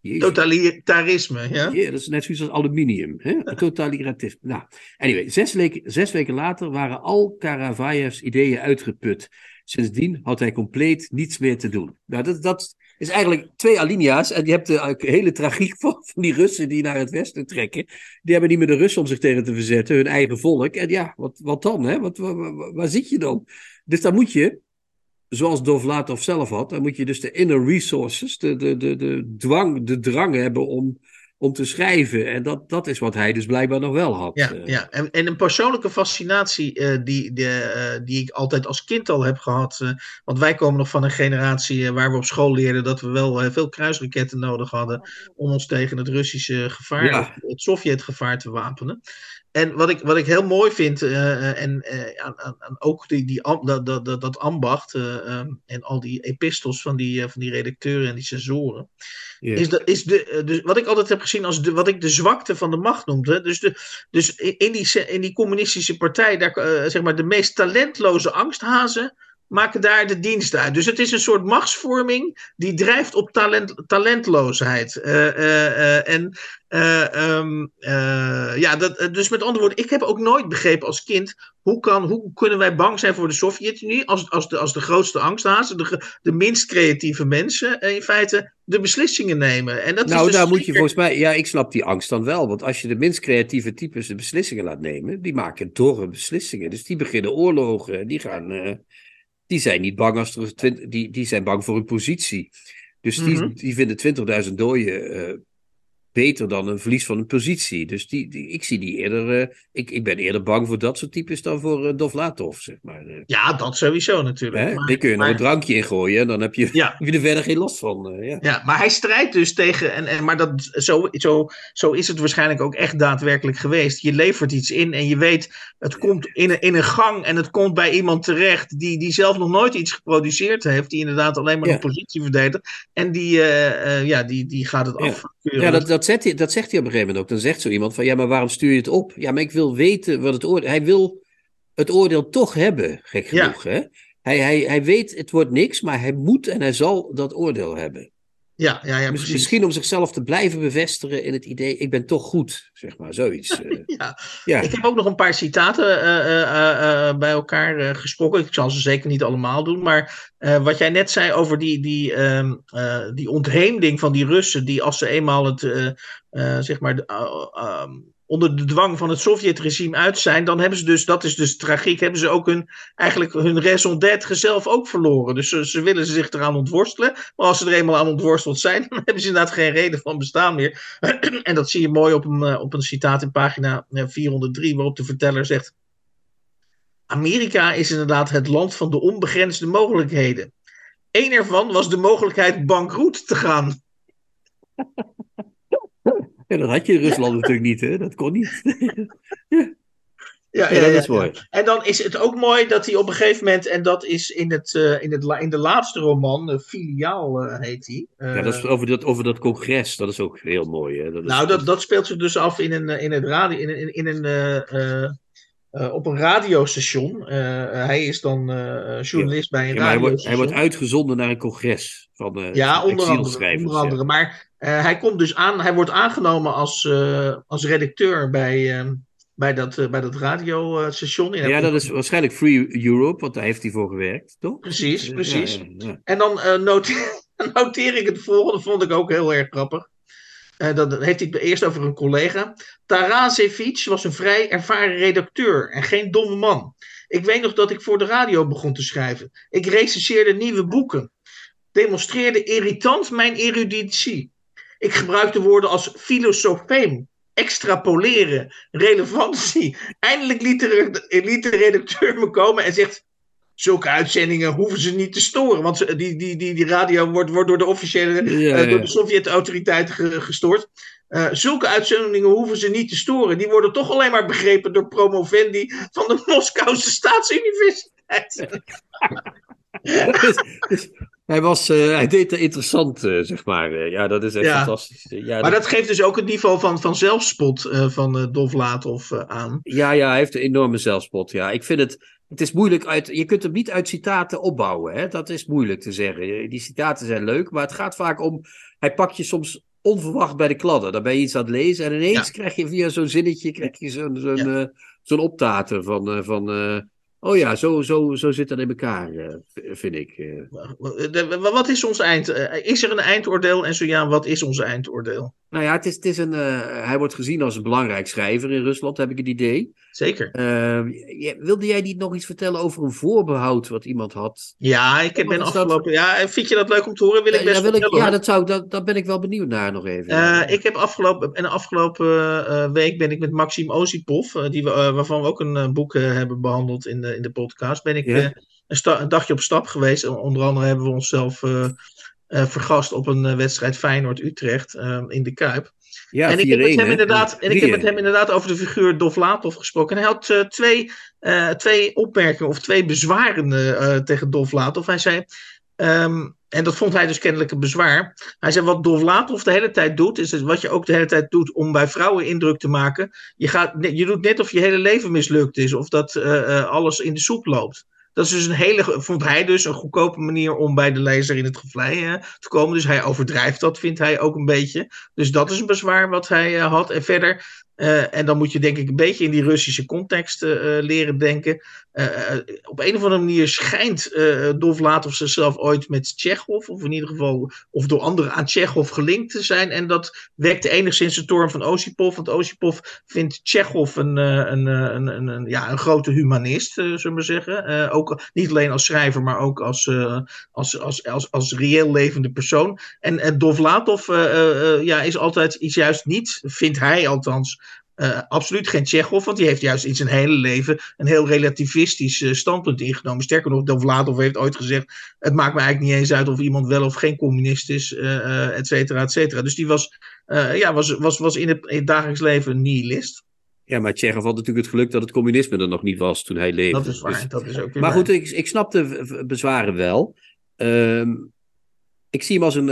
totalitarisme Totalitarisme, ja? ja? Dat is net zoiets als aluminium. Hè? *laughs* Totalitarisme. Nou, anyway, zes, weken, zes weken later waren al Karavayevs ideeën uitgeput. Sindsdien had hij compleet niets meer te doen. Nou, dat, dat is eigenlijk twee alinea's. En je hebt de hele tragiek *laughs* van, van die Russen die naar het westen trekken. Die hebben niet meer de Russen om zich tegen te verzetten, hun eigen volk. En ja, wat, wat dan? Hè? Wat, waar, waar, waar zit je dan? Dus dan moet je zoals Dovlatov zelf had, dan moet je dus de inner resources, de, de, de, de dwang, de drang hebben om om te schrijven. En dat, dat is wat hij dus blijkbaar nog wel had. Ja, Eh, ja. En, en een persoonlijke fascinatie eh, die, de, eh, die ik altijd als kind al heb gehad. eh, want wij komen nog van een generatie waar we op school leerden dat we wel veel kruisraketten nodig hadden om ons tegen het Russische gevaar, Ja. het Sovjetgevaar te wapenen. En wat ik, wat ik heel mooi vind, eh, en eh, aan, aan, aan ook die, die, dat, dat, dat, dat ambacht eh, ehm, en al die epistels van die, eh, van die redacteuren en die censoren, is, de, is de, eh, de, wat ik altijd heb gezien als de, wat ik de zwakte van de macht noemde. Dus, de, dus in, die, in die communistische partij, daar, eh, zeg maar, de meest talentloze angsthazen maken daar de dienst uit. Dus het is een soort machtsvorming die drijft op talent, talentloosheid. Eh, eh, eh, en eh, ehm, eh, ja, dat, dus met andere woorden, ik heb ook nooit begrepen als kind hoe, kan, hoe kunnen wij bang zijn voor de Sovjet-Unie als, als, de, als de grootste angsthazen, de, de minst creatieve mensen in feite de beslissingen nemen. En dat is Nou, dus daar moet je volgens mij. Ja, ik snap die angst dan wel. Want als je de minst creatieve types de beslissingen laat nemen, die maken dorre beslissingen. Dus die beginnen oorlogen. Die gaan. Die zijn niet bang als er. twint- die, die zijn bang voor hun positie. Dus die, Mhm. die vinden 20.000 doden eh, beter dan een verlies van een positie. Dus die, die, ik zie die eerder. eh, ik, ik ben eerder bang voor dat soort types dan voor uh, Dovlatov, zeg maar. eh. Ja, dat sowieso natuurlijk. Maar- Die kun je nog een drankje in gooien en dan heb je, Ja. *laughs* heb je er verder geen last van. eh, ja. Ja, maar hij strijdt dus tegen. En, en, maar dat, zo, zo, zo is het waarschijnlijk ook echt daadwerkelijk geweest. Je levert iets in en je weet, het komt in een, in een gang en het komt bij iemand terecht die, die zelf nog nooit iets geproduceerd heeft. Die inderdaad alleen maar Ja. een positie verdedigt. En die, eh, eh, ja, die, die gaat het afkeuren. Ja, dat, dat, zegt hij, dat zegt hij op een gegeven moment ook. Dan zegt zo iemand van, ja, maar waarom stuur je het op? Ja, maar ik wil weten wat het oordeel... Hij wil het oordeel toch hebben, gek Ja. genoeg, hè? Hij, hij, hij weet, het wordt niks, maar hij moet en hij zal dat oordeel hebben. Ja, ja, ja, precies. Misschien om zichzelf te blijven bevestigen in het idee, ik ben toch goed, zeg maar, zoiets. *laughs* eh. Ja. ja. Ik heb ook nog een paar citaten eh, eh, bij elkaar gesproken. Ik zal ze zeker niet allemaal doen. Maar wat jij net zei over die, die, ehm, eh, die ontheemding van die Russen, die als ze eenmaal het, zeg maar, de, eh, ehm, onder de dwang van het Sovjet-regime uit zijn, dan hebben ze dus, dat is dus tragiek, hebben ze ook hun, eigenlijk hun raison d'être zelf ook verloren. Dus ze, ze willen zich eraan ontworstelen. Maar als ze er eenmaal aan ontworsteld zijn, *laughs* dan hebben ze inderdaad geen reden van bestaan meer. *clears throat* en dat zie je mooi op een, eh, op een citaat in pagina eh, 403, waarop de verteller zegt: Amerika is inderdaad het land van de onbegrensde mogelijkheden. Eén ervan was de mogelijkheid bankroet te gaan. *laughs* Ja, dat had je in Rusland natuurlijk niet, hè? Dat kon niet. *laughs* Ja, Ja, dat is mooi. En dan is het ook mooi dat hij op een gegeven moment, en dat is in, het, eh, in, het, in de laatste roman, eh, Filiaal eh, heet hij. Ja, dat is over dat, over dat congres, dat is ook heel mooi, hè? Dat is, nou, dat, dat speelt zich dus af in een, in het radio, in, in, in een, op een radiostation. Hij is dan journalist bij een Ja, maar hij, wordt, radiostation. hij wordt uitgezonden naar een congres van Ja, onder andere. exilschrijvers, Onder andere. Maar hij komt dus aan, hij wordt aangenomen als, eh, als redacteur bij, eh, bij, dat, eh, bij dat radiostation. Ja. ja, dat is waarschijnlijk Free Europe, want daar heeft hij voor gewerkt, toch? Precies, Eh, precies. ja, ja, ja. En dan eh, noteer, *laughs* noteer ik het volgende, vond ik ook heel erg grappig. Eh, dat heeft hij eerst over een collega. Tarasevic was een vrij ervaren redacteur en geen domme man. Ik weet nog dat ik voor de radio begon te schrijven. Ik recenseerde nieuwe boeken. Demonstreerde irritant mijn eruditie. Ik gebruikte woorden als filosofeem, extrapoleren, relevantie. Eindelijk liet de, liet de redacteur me komen en zegt: Zulke uitzendingen hoeven ze niet te storen. Want die, die, die, die radio wordt, wordt door de officiële Ja, eh, door de Sovjet-autoriteiten ge- gestoord. Eh, zulke uitzendingen hoeven ze niet te storen. Die worden toch alleen maar begrepen door promovendi van de Moskouse Staatsuniversiteit. *laughs* dus, dus hij, was, eh, hij deed er interessant, eh, zeg maar. Eh, ja, dat is echt Ja. fantastisch. Ja, Maar dat geeft dus ook het niveau van, van zelfspot eh, van eh Dovlatov eh, aan. Ja, ja, hij heeft een enorme zelfspot. Ja, ik vind het. Het is moeilijk uit. Je kunt hem niet uit citaten opbouwen. Hè? Dat is moeilijk te zeggen. Die citaten zijn leuk, maar het gaat vaak om. Hij pakt je soms onverwacht bij de kladden. Dan ben je iets aan het lezen en ineens Ja. krijg je via zo'n zinnetje krijg je zo'n zo'n Ja. eh, zo'n optater van. eh, van eh, oh ja, zo, zo, zo zit dat in elkaar, eh, vind ik. eh. Wat is ons eind? eh, Is er een eindoordeel? En zo ja, wat is ons eindoordeel? Nou ja, het is, het is een, uh, hij wordt gezien als een belangrijk schrijver in Rusland, heb ik het idee. Zeker. Uh, wilde jij niet nog iets vertellen over een voorbehoud wat iemand had? Ja, ik ben afgelopen. Dat... Ja, vind je dat leuk om te horen? Wil ik best ja, wil ik, ja, dat zou, dat, dat ben ik wel benieuwd naar nog even. Uh, ik heb afgelopen, en afgelopen week ben ik met Maxim Osipov, die we, waarvan we ook een boek hebben behandeld in de, in de podcast, ben ik ja. een, een, dagje op stap geweest. Onder andere hebben we onszelf vergast op een uh, wedstrijd Feyenoord-Utrecht uh, in de Kuip. Ja, en ik heb, met hem inderdaad, en ik heb met hem inderdaad over de figuur Dovlatov gesproken. En hij had twee, twee opmerkingen of twee bezwaren tegen Dovlatov. Hij zei, um, en dat vond hij dus kennelijk een bezwaar. Hij zei, wat Dovlatov de hele tijd doet, is wat je ook de hele tijd doet om bij vrouwen indruk te maken. Je, gaat, je doet net of je hele leven mislukt is, of dat alles in de soep loopt. Dat is dus een hele, vond hij dus een goedkope manier om bij de lezer in het gevlei te komen. Dus hij overdrijft dat, vindt hij ook een beetje. Dus dat is een bezwaar wat hij uh, had. En verder uh, en dan moet je denk ik een beetje in die Russische context uh, leren denken. Uh, op een of andere manier schijnt Dovlatov zichzelf ooit met Tsjechov, of in ieder geval, of door anderen aan Tsjechov gelinkt te zijn. En dat wekte enigszins de toorn van Osipov. Want Osipov vindt Tsjechov een, een, een, een, ja, een grote humanist, zullen we zeggen. ook niet alleen als schrijver, maar ook als, als, als, als, als reëel levende persoon. En Dovlatov ja, is altijd iets juist niet, vindt hij althans uh, absoluut geen Tsjechov, want die heeft juist in zijn hele leven een heel relativistisch uh, standpunt ingenomen. Sterker nog, Dovlatov heeft ooit gezegd: Het maakt me eigenlijk niet eens uit of iemand wel of geen communist is, uh, et cetera, et cetera. Dus die was, ja, was, was, was in, het, in het dagelijks leven een nihilist. Ja, maar Tsjechov had natuurlijk het geluk dat het communisme er nog niet was toen hij leefde. Dat is waar, dus, dat is ook Maar goed, ik, ik snap de bezwaren wel. Um, ik zie hem als een.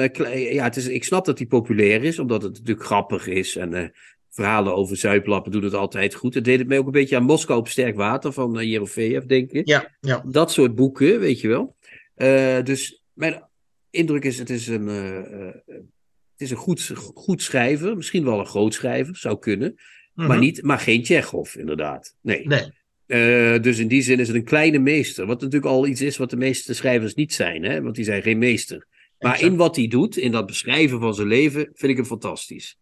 ja, het is, ik snap dat hij populair is, omdat het natuurlijk grappig is. En verhalen over zuiplappen doen het altijd goed. Het deed het mij ook een beetje aan Moskou op sterk water van uh, Jerofeev, denk ik. Ja, ja. Dat soort boeken, weet je wel. Uh, dus mijn indruk is, het is een, uh, het is een goed, goed schrijver. Misschien wel een groot schrijver, zou kunnen. Maar, mhm. niet, maar geen Tsjechov, inderdaad. Nee. nee. Uh, dus in die zin is het een kleine meester. Wat natuurlijk al iets is wat de meeste schrijvers niet zijn, hè? want die zijn geen meester. Maar exact. in wat hij doet, in dat beschrijven van zijn leven, vind ik hem fantastisch.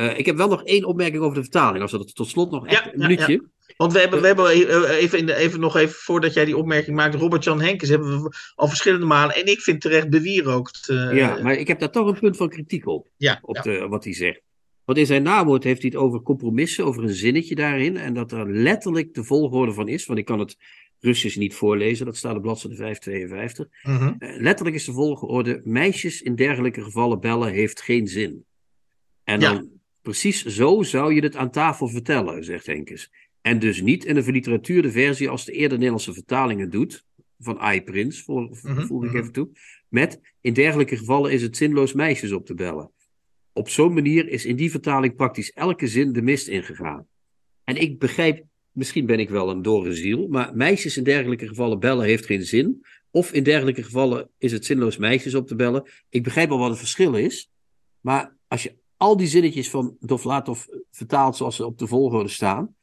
Uh, ik heb wel nog één opmerking over de vertaling. Als dat tot slot nog echt ja, een minuutje. Ja, Want we hebben, we hebben even, de, even nog even voordat jij die opmerking maakt. Robert-Jan Henkes hebben we al verschillende malen. En ik vind terecht bewierookt. Uh, ja, maar ik heb daar toch een punt van kritiek op. Ja, op De, wat hij zegt. Want in zijn nawoord heeft hij het over compromissen, over een zinnetje daarin. En dat er letterlijk de volgorde van is. Want ik kan het Russisch niet voorlezen, dat staat op bladzijde 552. Uh -huh. uh, letterlijk is de volgorde: meisjes in dergelijke gevallen bellen heeft geen zin. En dan Precies zo zou je het aan tafel vertellen, zegt Henkes. En dus niet in een verliteratuurde versie als de eerder Nederlandse vertalingen doet, van iPrince, voel, mm voeg ik even toe, met in dergelijke gevallen is het zinloos meisjes op te bellen. Op zo'n manier is in die vertaling praktisch elke zin de mist ingegaan. En ik begrijp, misschien ben ik wel een dore ziel, maar meisjes in dergelijke gevallen bellen heeft geen zin. Of in dergelijke gevallen is het zinloos meisjes op te bellen. Ik begrijp wel wat het verschil is, maar als je al die zinnetjes van Dovlatov vertaald zoals ze op de volgorde staan,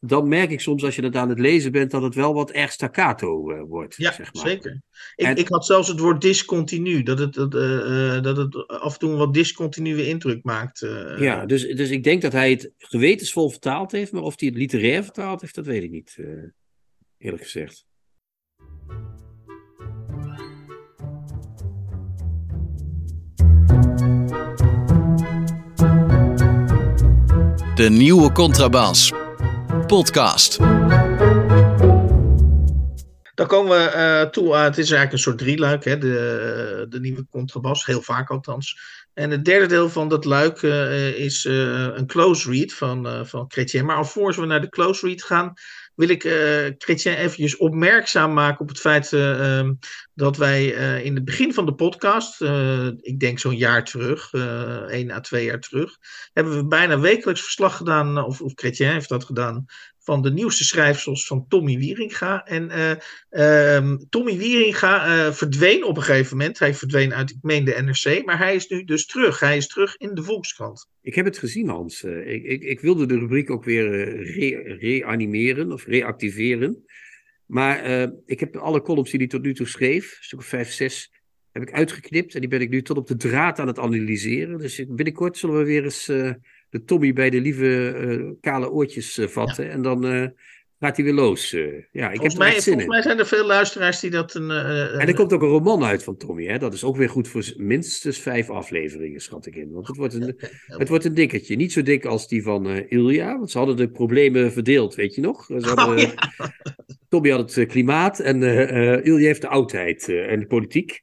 dan merk ik soms als je het aan het lezen bent dat het wel wat erg staccato uh, wordt. Ja, zeg maar. zeker. Ik, en, ik had zelfs het woord discontinu, dat het, dat, uh, dat het af en toe een wat discontinue indruk maakt. Uh, ja, dus, dus ik denk dat hij het gewetensvol vertaald heeft, maar of hij het literair vertaald heeft, dat weet ik niet, eerlijk gezegd. De nieuwe Contrabas. Podcast. Dan komen we uh, toe aan, het is eigenlijk een soort drieluik, hè, de, de nieuwe contrabas, heel vaak althans. En het derde deel van dat luik uh, is een close read van, van Chrétien. Maar alvorens we naar de close read gaan, wil ik uh, Chrétien eventjes opmerkzaam maken op het feit uh, um, dat wij uh, in het begin van de podcast, ik denk zo'n jaar terug, één à twee jaar terug, hebben we bijna wekelijks verslag gedaan, of, of Chrétien heeft dat gedaan, van de nieuwste schrijfsels van Tommy Wieringa. En uh, um, Tommy Wieringa uh, verdween op een gegeven moment. Hij verdween uit, ik meen de NRC, maar hij is nu dus terug. Hij is terug in de Volkskrant. Ik heb het gezien, Hans. Uh, ik, ik, ik, wilde de rubriek ook weer re reanimeren of reactiveren. Maar ik heb alle columns die hij tot nu toe schreef, stuk of vijf, zes, heb ik uitgeknipt en die ben ik nu tot op de draad aan het analyseren. Dus binnenkort zullen we weer eens de Tommy bij de lieve uh, kale oortjes uh, vatten. Ja. En dan gaat hij weer los. ja, ik volgens heb er mij, zin volgens in. mij zijn er veel luisteraars die dat een. uh, En er komt ook een roman uit van Tommy. Hè? Dat is ook weer goed voor minstens vijf afleveringen, schat ik in. Want het wordt een, *laughs* het wordt een dikketje. Niet zo dik als die van uh, Ilja. Want ze hadden de problemen verdeeld, weet je nog? Ze hadden, Oh, ja. Tommy had het klimaat en uh, Ilja heeft de oudheid en de politiek.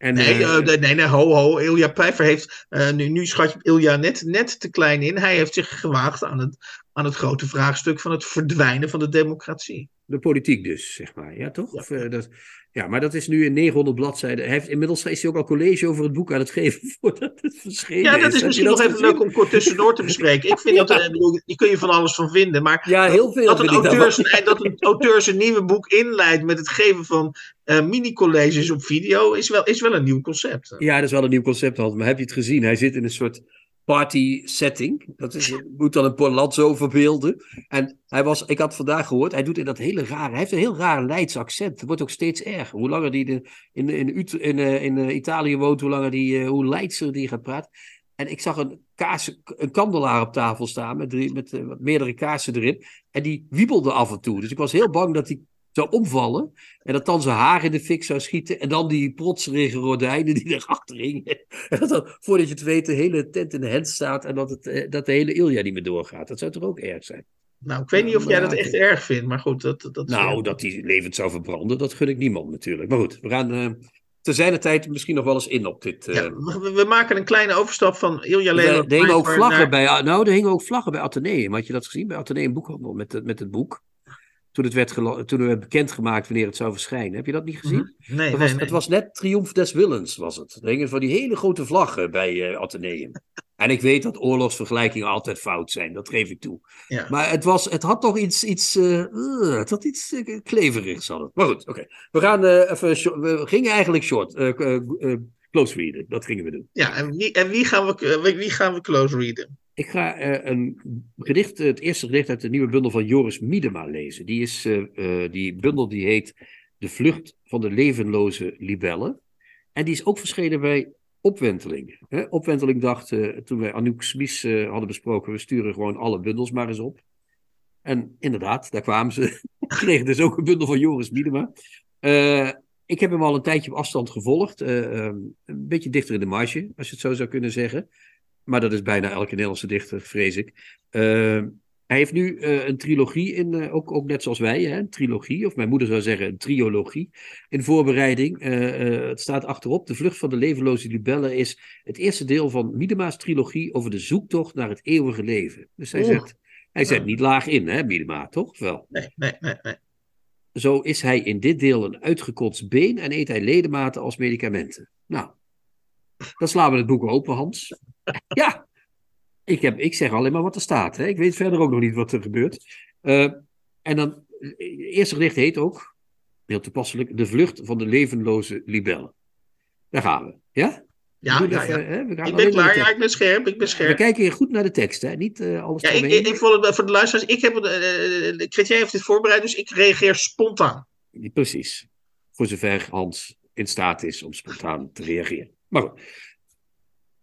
En, nee, uh, nee, nee, nee, ho, ho. Ilja Pijver heeft. Uh, nu, nu schat je Ilja net, net te klein in. Hij heeft zich gewaagd aan het, aan het grote vraagstuk van het verdwijnen van de democratie. De politiek dus, zeg maar. Ja, toch? Ja, of, dat, ja maar dat is nu in 900 bladzijden. Hij heeft, inmiddels is hij ook al college over het boek aan het geven *laughs* voordat het verschenen Ja, dat is, is. misschien nog even leuk om kort tussendoor te bespreken. Ik vind *laughs* dat, die kun je van alles van vinden. Maar ja, heel veel dat, een auteur zijn, dat een auteur zijn nieuwe boek inleidt met het geven van uh, mini-colleges op video, is wel, is wel een nieuw concept. Ja, dat is wel een nieuw concept, Hans. Maar heb je het gezien? Hij zit in een soort party setting. Dat is, moet dan een Palazzo verbeelden. En hij was, ik had vandaag gehoord, hij doet in dat hele rare, hij heeft een heel raar Leids accent. Het wordt ook steeds erger. Hoe langer die in, in, in, in uh, Italië woont, hoe langer die, uh, hoe Leidser die gaat praten. En ik zag een, kaas, een kandelaar op tafel staan met, drie, met meerdere kaarsen erin. En die wiebelde af en toe. Dus ik was heel bang dat die zou omvallen. En dat dan zijn haar in de fik zou schieten. En dan die protserige gordijnen die *laughs* erachter hingen. En dat dan, voordat je het weet, de hele tent in de hand staat. En dat, het, dat de hele Ilja niet meer doorgaat. Dat zou toch ook erg zijn? Nou, ik weet niet of jij dat echt erg vindt. Maar goed, dat... dat nou, ja. dat die levend zou verbranden, dat gun ik niemand natuurlijk. Maar goed, we gaan... Uh, te zijn tijd misschien nog wel eens in op dit. Uh... Ja, we, we, maken een kleine overstap van Ilja. Er hingen ook vlaggen naar... bij. Nou, er hingen ook vlaggen bij Atheneum. Had je dat gezien bij Atheneum Boekhandel met, met het boek? Toen het werd, toen het werd bekendgemaakt wanneer het zou verschijnen. Heb je dat niet gezien? Mm -hmm. nee, was, nee. het was net Triomf des Willens, was het. Er hingen van die hele grote vlaggen bij uh, Atheneum. en ik weet dat oorlogsvergelijkingen altijd fout zijn, dat geef ik toe. Ja. Maar het, was, het had toch iets, iets, uh, uh, het had iets kleverigs. Had het. Maar goed, oké. Okay. We gaan eh, even, we gingen eigenlijk short, eh, close readen, dat gingen we doen. Ja, en wie, en wie, gaan, we, wie gaan we close readen? Ik ga uh, een gedicht, het eerste gedicht uit de nieuwe bundel van Joris Miedema lezen. Die, is, uh, die bundel die heet De Vlucht van de Levenloze Libellen. En die is ook verschenen bij Opwenteling. Hè? Opwenteling dacht, toen wij Anouk Smies hadden besproken, we sturen gewoon alle bundels maar eens op. En inderdaad, daar kwamen ze. *laughs* kregen dus ook een bundel van Joris Miedema. ik heb hem al een tijdje op afstand gevolgd. een beetje dichter in de marge, als je het zo zou kunnen zeggen. Maar dat is bijna elke Nederlandse dichter, vrees ik. Uh, hij heeft nu uh, een trilogie, in, uh, ook, ook net zoals wij, hè, een trilogie, of mijn moeder zou zeggen een triologie, in voorbereiding. het staat achterop, De Vlucht van de Levenloze Libellen is het eerste deel van Miedema's trilogie over de zoektocht naar het eeuwige leven. Dus hij, zet, hij zet niet laag in, hè, Miedema, toch? Wel. Nee, nee, nee, nee. Zo is hij in dit deel een uitgekotst been en eet hij ledematen als medicamenten. Nou, dan slaan we het boek open, Hans. Ja, ik, heb, ik zeg alleen maar wat er staat. Hè. Ik weet verder ook nog niet wat er gebeurt. Uh, en dan, het eerste gedicht heet ook, heel toepasselijk, De Vlucht van de Levenloze Libellen. Daar gaan we. Ja? Ja, ja, even, ja. Hè? We gaan ik ben klaar, ja, ik ben scherp, ik ben scherp. We kijken hier goed naar de tekst, hè? niet uh, alles ja, ik, ik, ik vond het voor de luisteraars, ik heb, uh, Chrétien heeft dit voorbereid, dus ik reageer spontaan. Precies. Voor zover Hans in staat is om spontaan te reageren. Maar goed.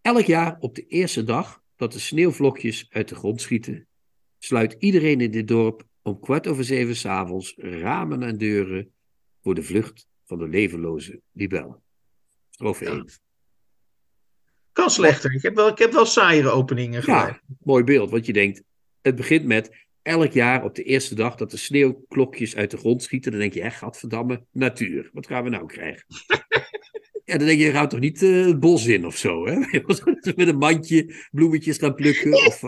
Elk jaar op de eerste dag dat de sneeuwvlokjes uit de grond schieten, sluit iedereen in dit dorp om kwart over zeven s'avonds ramen en deuren voor de vlucht van de levenloze libellen. Strofe ja. 1. Kan slechter. Ik heb wel, ik heb wel saaiere openingen geleid. Ja, mooi beeld, want je denkt, het begint met elk jaar op de eerste dag dat de sneeuwklokjes uit de grond schieten, dan denk je, echt, gadverdamme, natuur. Wat gaan we nou krijgen? *laughs* Ja, dan denk je, je gaat toch niet uh, het bos in of zo, hè? *laughs* Met een mandje bloemetjes gaan plukken of,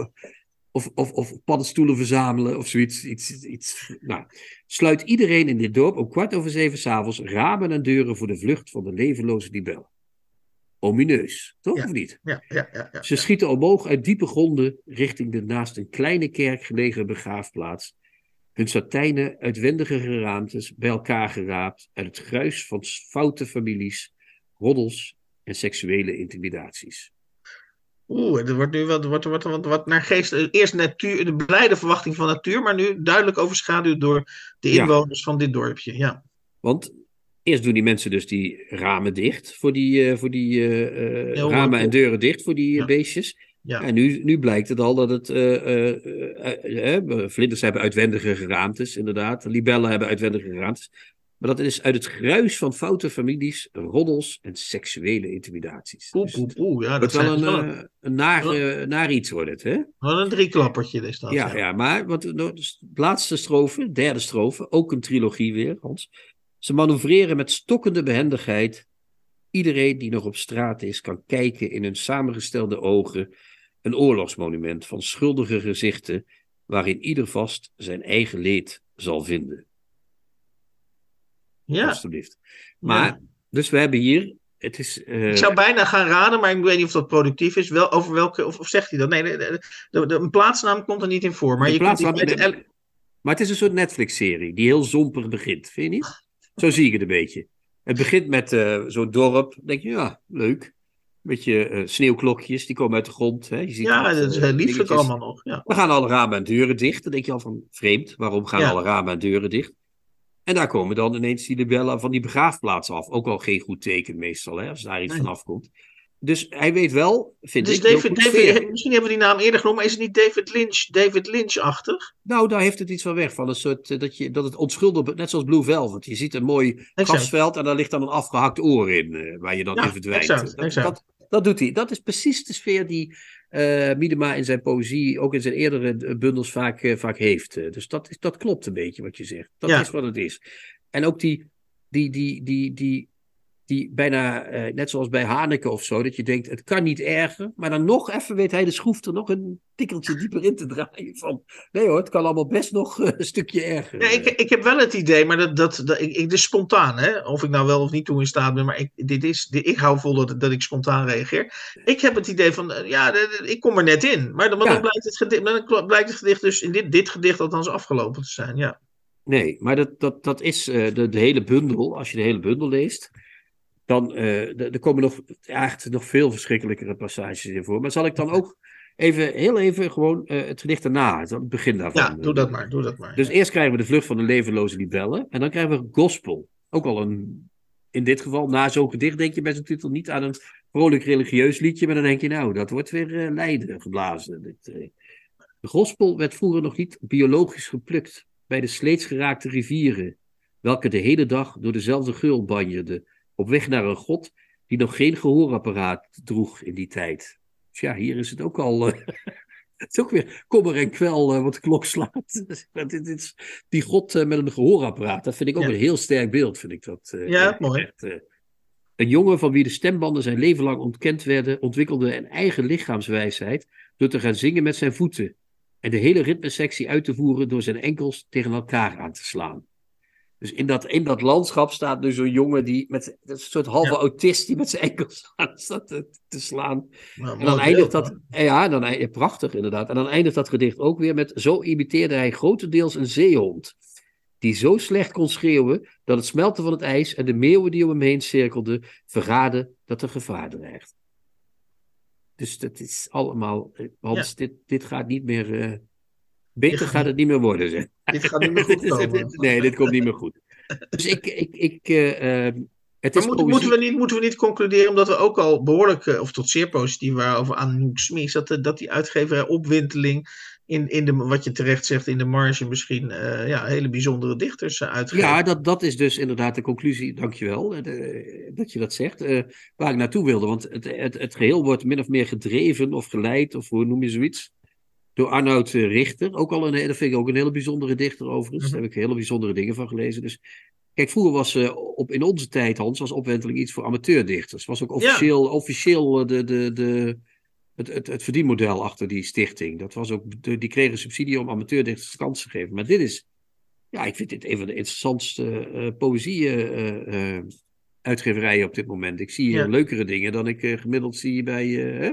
of, of, of paddenstoelen verzamelen of zoiets. Iets, iets. Nou, sluit iedereen in dit dorp om kwart over zeven s'avonds ramen en deuren voor de vlucht van de levenloze libel. Omineus, toch ja. of niet? Ja, ja, ja, ja, Ze schieten omhoog uit diepe gronden richting de naast een kleine kerk gelegen begraafplaats. Hun satijnen uitwendige geraamtes bij elkaar geraapt uit het gruis van foute families roddels en seksuele intimidaties. Oeh, er wordt nu wat, wordt, wordt, wat, wat naar geest. Eerst natuur, de blijde verwachting van natuur, maar nu duidelijk overschaduwd door de inwoners ja. van dit dorpje. Ja. Want eerst doen die mensen dus die ramen dicht voor die, eh, voor die eh, eh, ramen en deuren dicht voor die Ja. beestjes. Ja. En nu, nu blijkt het al dat het. eh, vlinders hebben uitwendige geraamtes, inderdaad. Libellen hebben uitwendige geraamtes. Maar dat is uit het gruis van foute families, roddels en seksuele intimidaties. Poeh, Dus poeh, het poeh. Ja, dat wel een, eh, een naar, eh, naar iets wordt het, hè? wel een drieklappertje is dat. Ja, ja, maar wat, nou, de laatste strofe, derde strofe, ook een trilogie weer, Hans. Ze manoeuvreren met stokkende behendigheid. Iedereen die nog op straat is, kan kijken in hun samengestelde ogen. Een oorlogsmonument van schuldige gezichten, waarin ieder vast zijn eigen leed zal vinden. Ja. Alsjeblieft. Maar, Ja. dus we hebben hier, het is... eh, Ik zou bijna gaan raden, maar ik weet niet of dat productief is. Wel, over welke, of, of zegt hij dat? Nee, de, de, een plaatsnaam komt er niet in voor. Maar je kunt die- Maar het is een soort Netflix-serie die heel zompig begint, vind je niet? Zo zie ik het een beetje. Het begint met eh, zo'n dorp. Dan denk je, ja, leuk. Beetje eh, sneeuwklokjes, die komen uit de grond. Hè? Je ziet ja, dat is heel lieflijk allemaal nog. Ja. Dan gaan alle ramen en deuren dicht. Dan denk je al van, vreemd, waarom gaan Ja. alle ramen en deuren dicht? En daar komen dan ineens die libellen van die begraafplaats af. Ook al geen goed teken meestal, hè, als daar iets Nee. vanaf komt. Dus hij weet wel, vind is ik, David, David, misschien hebben we die naam eerder genoemd, maar is het niet David Lynch, David Lynch-achtig? Nou, daar heeft het iets van weg. Van een soort, eh, dat, je, dat het onschuldig, net zoals Blue Velvet. Je ziet een mooi grasveld en daar ligt dan een afgehakt oor in, eh, waar je dan Ja, in verdwijnt. exact, dat, exact. Dat, dat doet hij. Dat is precies de sfeer die eh Miedema in zijn poëzie, ook in zijn eerdere eh, bundels, vaak, eh, vaak heeft. Dus dat, is, dat klopt een beetje wat je zegt. Dat Ja. is wat het is. En ook die, die, die, die, die, die bijna, eh, net zoals bij Haneke of zo, dat je denkt, het kan niet erger. Maar dan nog even weet hij de schroef er nog een tikkeltje dieper in te draaien. Van, nee hoor, het kan allemaal best nog eh, een stukje erger. Ja, ik, ik heb wel het idee, maar dat, dat, dat, ik, ik, dus spontaan, hè? of ik nou wel of niet toe in staat ben, maar ik, dit is, dit, ik hou vol dat, dat ik spontaan reageer. Ik heb het idee van, eh, ja, ik kom er net in. Maar dan, maar Ja. dan, blijkt, het gedicht, dan blijkt het gedicht dus in dit, dit gedicht althans afgelopen te zijn. Ja. Nee, maar dat, dat, dat is eh, de, de hele bundel. Als je de hele bundel leest, dan eh, er komen nog, echt nog veel verschrikkelijkere passages in voor. Maar zal ik dan ook even, heel even gewoon eh, het gedicht erna, het begin daarvan. ja, doe eh, dat maar, doe dat maar. Dus eerst krijgen we de vlucht van de levenloze libellen. En dan krijgen we gospel. Ook al een, in dit geval, na zo'n gedicht denk je bij zo'n titel niet aan een vrolijk religieus liedje. Maar dan denk je, nou, dat wordt weer eh Leiden geblazen. Dit. De gospel werd vroeger nog niet biologisch geplukt bij de sleets geraakte rivieren. Welke de hele dag door dezelfde geul banjerden. Op weg naar een god die nog geen gehoorapparaat droeg in die tijd. Dus ja, hier is het ook al... eh, *laughs* het is ook weer kommer en kwel eh, wat de klok slaat. *laughs* dit, is, die god eh, met een gehoorapparaat, dat vind ik ook Ja. een heel sterk beeld. Vind ik dat, Ja, mooi. echt, een jongen van wie de stembanden zijn leven lang ontkend werden, ontwikkelde een eigen lichaamswijsheid door te gaan zingen met zijn voeten. En de hele ritmesectie uit te voeren door zijn enkels tegen elkaar aan te slaan. Dus in dat, in dat landschap staat nu zo'n jongen die met dat is een soort halve Ja. autist die met zijn enkels *laughs* aan staat te, te slaan. Nou, En dan eindigt dat. Ja, dan, prachtig inderdaad. En dan eindigt dat gedicht ook weer met. Zo imiteerde hij grotendeels een zeehond. Die zo slecht kon schreeuwen. dat het smelten van het ijs en de meeuwen die om hem heen cirkelden. verraden dat er gevaar dreigt. Dus dat is allemaal. eh, Hans, dit, dit gaat niet meer. eh, beter gaat het niet meer worden, zeg. *laughs* Dit gaat niet meer goed komen. *laughs* nee, dit komt niet meer goed. Dus ik. ik, ik eh, ehm, het Maar is moeten, poëzie- moeten, we niet, moeten we niet concluderen, omdat we ook al behoorlijk, eh, of tot zeer positief waren over Anouk Smies, dat, de- dat die uitgeverij opwinteling in, in de, wat je terecht zegt, in de marge misschien eh, ja, hele bijzondere dichters uh, uitgeeft. Ja, dat, dat is dus inderdaad de conclusie, dankjewel eh, de- dat je dat zegt, eh, waar ik naartoe wilde. Want het, het, het geheel wordt min of meer gedreven of geleid, of hoe noem je zoiets, door Arnoud eh, Richter. Ook al een, dat vind ik ook een hele bijzondere dichter overigens. Mhm. Daar heb ik hele bijzondere dingen van gelezen. Dus kijk, vroeger was eh, op, in onze tijd, Hans, was opwenteling iets voor amateurdichters. Was ook officieel, officieel eh, de, de, de, het, het, het verdienmodel achter die stichting. Dat was ook, de- die kregen subsidie om amateurdichters kans te geven. Maar dit is, ja, ik vind dit een van de interessantste eh poëzie eh, eh, uitgeverijen op dit moment. Ik zie hier Ja. leukere dingen dan ik gemiddeld zie bij, hè?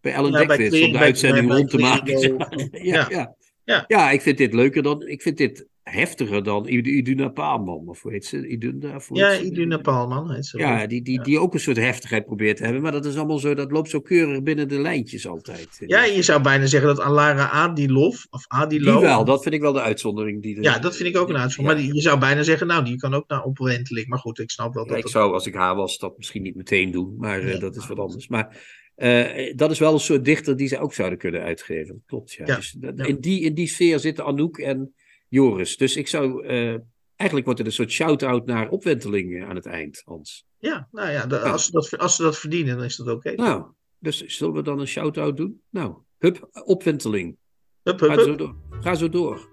Bij Ellen Ja, Dekwits om de uitzending bij- rond te maken. *laughs* Ja, ja. Ja. Ja. ik vind dit leuker dan, ik vind dit heftiger dan Iduna Paalman. Of hoe heet ze? Iduna, of Ja, ze? Iduna Paalman heet ze. wel. Ja, die, die, die ook een soort heftigheid probeert te hebben. Maar dat is allemaal zo, dat loopt zo keurig binnen de lijntjes altijd. Ja, je zou bijna zeggen dat Alara Adilov, of die Adilov... wel, dat vind ik wel de uitzondering. Die er- Ja, dat vind ik ook een uitzondering. Ja. Maar die- je zou bijna zeggen, nou, die kan ook naar opwenteling. Maar goed, ik snap wel Ja, dat... ik dat- zou, als ik haar was, dat misschien niet meteen doen. Maar eh, dat is wat anders. Maar eh, dat is wel een soort dichter die zij ook zouden kunnen uitgeven. Klopt, ja. Ja, Dus ja. in, die, in die sfeer zitten Anouk en Joris. Dus ik zou... eh, eigenlijk wordt het een soort shout-out naar opwenteling aan het eind, Hans. Ja, nou ja, de- als, ze dat, als ze dat verdienen, dan is dat oké. Nou, dus zullen we dan een shout-out doen? Nou, hup, opwenteling. Hup, hup, Ga hup. zo door. Ga zo door.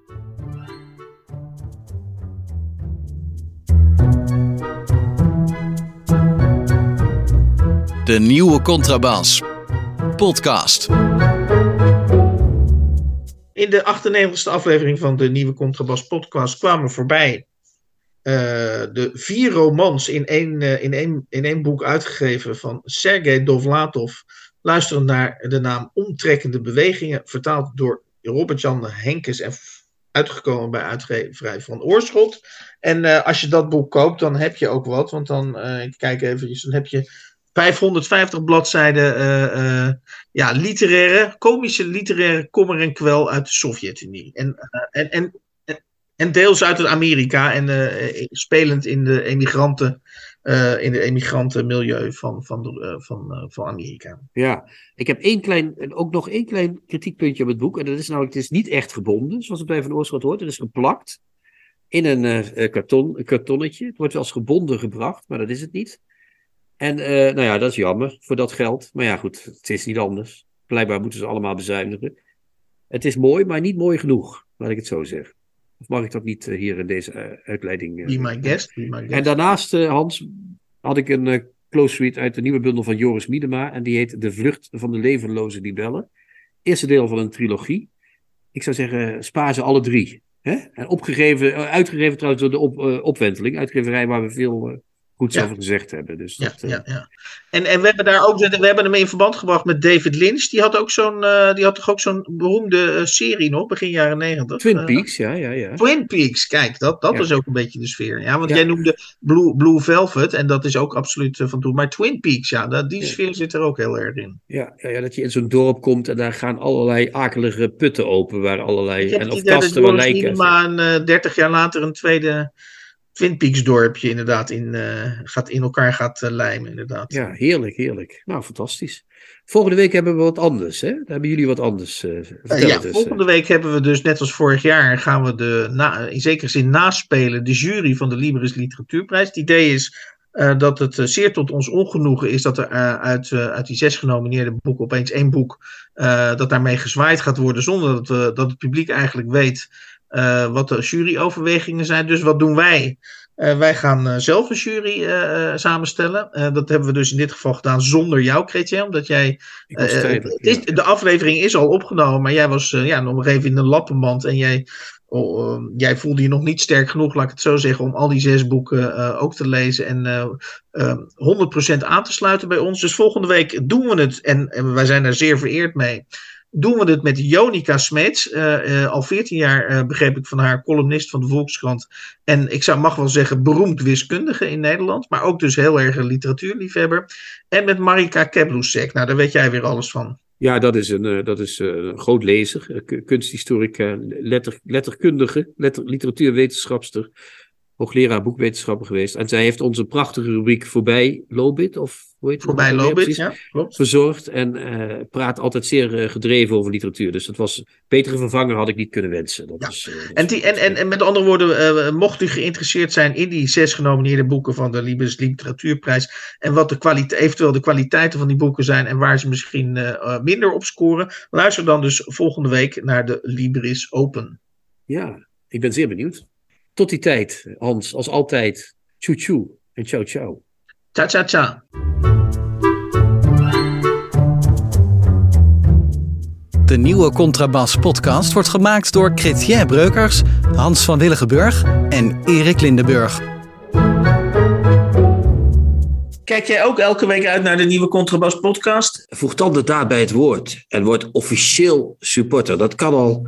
De nieuwe Contrabas. Podcast. In de 98e aflevering van de nieuwe Contrabas podcast kwamen voorbij eh, de vier romans in één, eh, in, één, in één boek uitgegeven van Sergei Dovlatov. Luisterend naar de naam Omtrekkende Bewegingen, vertaald door Robert-Jan Henkes en uitgekomen bij uitgeverij van Oorschot. En eh, als je dat boek koopt, dan heb je ook wat, want dan, ik kijk even, dan heb je 550 bladzijden eh, eh, ja, literaire, komische literaire kommer en kwel uit de Sovjet-Unie. En, eh, en, en, en, deels uit het Amerika en spelend in de emigranten, in de emigrantenmilieu van, van, van, van Amerika. Ja, ik heb één klein, ook nog één klein kritiekpuntje op het boek. En dat is namelijk, het is niet echt gebonden, zoals het bij Van Oorschot hoort. Het is geplakt in een karton, kartonnetje. Het wordt wel eens gebonden gebracht, maar dat is het niet. En eh, nou ja, dat is jammer voor dat geld. Maar ja, goed, het is niet anders. Blijkbaar moeten ze allemaal bezuinigen. Het is mooi, maar niet mooi genoeg, laat ik het zo zeggen. Of mag ik dat niet eh, hier in deze eh, uitleiding? Be my guest. Be my guest. en daarnaast, Hans, had ik een close read uit de nieuwe bundel van Joris Miedema. En die heet De Vlucht van de Levenloze Libellen. Eerste deel van een trilogie. Ik zou zeggen, spaar ze alle drie. Hè? En opgegeven, uitgegeven trouwens door de op, opwenteling. Uitgeverij waar we veel goeds Ja. over gezegd hebben. Dus Ja, dat, eh, ja, ja. En, en we hebben daar ook, we hebben hem in verband gebracht met David Lynch. Die had ook zo'n, eh, die had toch ook zo'n beroemde eh, serie nog, begin jaren negentig. Twin Eh, Peaks, ja, ja, ja. Twin Peaks, kijk, dat, dat Ja. was ook een beetje de sfeer. Ja, want Ja. jij noemde Blue, Blue Velvet en dat is ook absoluut van toen. Maar Twin Peaks, ja, dat, die Ja. sfeer zit er ook heel erg in. Ja, ja, ja, dat je in zo'n dorp komt en daar gaan allerlei akelige putten open. Waar allerlei, en of kasten waar lijken. Een eh, 30 jaar later een tweede Twin Peaks dorpje inderdaad in, eh, gaat, in elkaar gaat eh, lijmen. Inderdaad. Ja, heerlijk, heerlijk. Nou, fantastisch. Volgende week hebben we wat anders, hè? Dan hebben jullie wat anders. ja, het eens, volgende week hebben we dus net als vorig jaar gaan we de, na, in zekere zin naspelen de jury van de Libris Literatuurprijs. Het idee is dat het zeer tot ons ongenoegen is dat er uit, uit die zes genomineerde boeken opeens één boek dat daarmee gezwaaid gaat worden zonder dat, dat het publiek eigenlijk weet eh, wat de juryoverwegingen zijn. Dus wat doen wij? Eh, wij gaan eh, zelf een jury samenstellen. Dat hebben we dus in dit geval gedaan zonder jou, Kretje, omdat jij is. De aflevering is al opgenomen, maar jij was ja, nog even in de lappenmand. En jij, oh, eh, jij voelde je nog niet sterk genoeg, laat ik het zo zeggen, om al die zes boeken ook te lezen. En eh, eh, 100% aan te sluiten bij ons. Dus volgende week doen we het. En, en wij zijn daar zeer vereerd mee. Doen we het met Jonica Smeets. eh, eh, al 14 jaar eh, begreep ik van haar, columnist van de Volkskrant. En ik zou mag wel zeggen beroemd wiskundige in Nederland. Maar ook dus heel erg een literatuurliefhebber. En met Marika Keblusek. Nou, daar weet jij weer alles van. Ja, dat is een, dat is, groot lezer, ku- kunsthistorica, letter, letterkundige, letter, literatuurwetenschapster, hoogleraar boekwetenschappen geweest. En zij heeft onze prachtige rubriek Voorbij Lobit, of hoe heet het? Voorbij alweer Lobit, ja, klopt. Verzorgd en eh, praat altijd zeer eh, gedreven over literatuur. Dus dat was, betere vervanger had ik niet kunnen wensen. Dat Ja. is, eh, dat En, die, en, en, en met andere woorden, mocht u geïnteresseerd zijn in die zes genomineerde boeken van de Libris Literatuurprijs. En wat de kwalite, eventueel de kwaliteiten van die boeken zijn en waar ze misschien minder op scoren. Luister dan dus volgende week naar de Libris Open. Ja, ik ben zeer benieuwd. Tot die tijd, Hans, als altijd, tjoe tjoe en ciao ciao. Ciao, ciao, ciao. De nieuwe Contrabas podcast wordt gemaakt door Chrétien Breukers, Hans van Willigenburg en Erik Lindenburg. Kijk jij ook elke week uit naar de nieuwe Contrabas podcast? Voeg dan de daad bij het woord en word officieel supporter. Dat kan al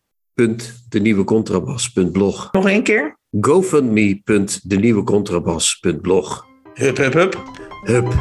gofundme.denieuwecontrabas.blog. Nog één keer? gofundme.denieuwecontrabas.blog. Hup, hup, hup. Hup.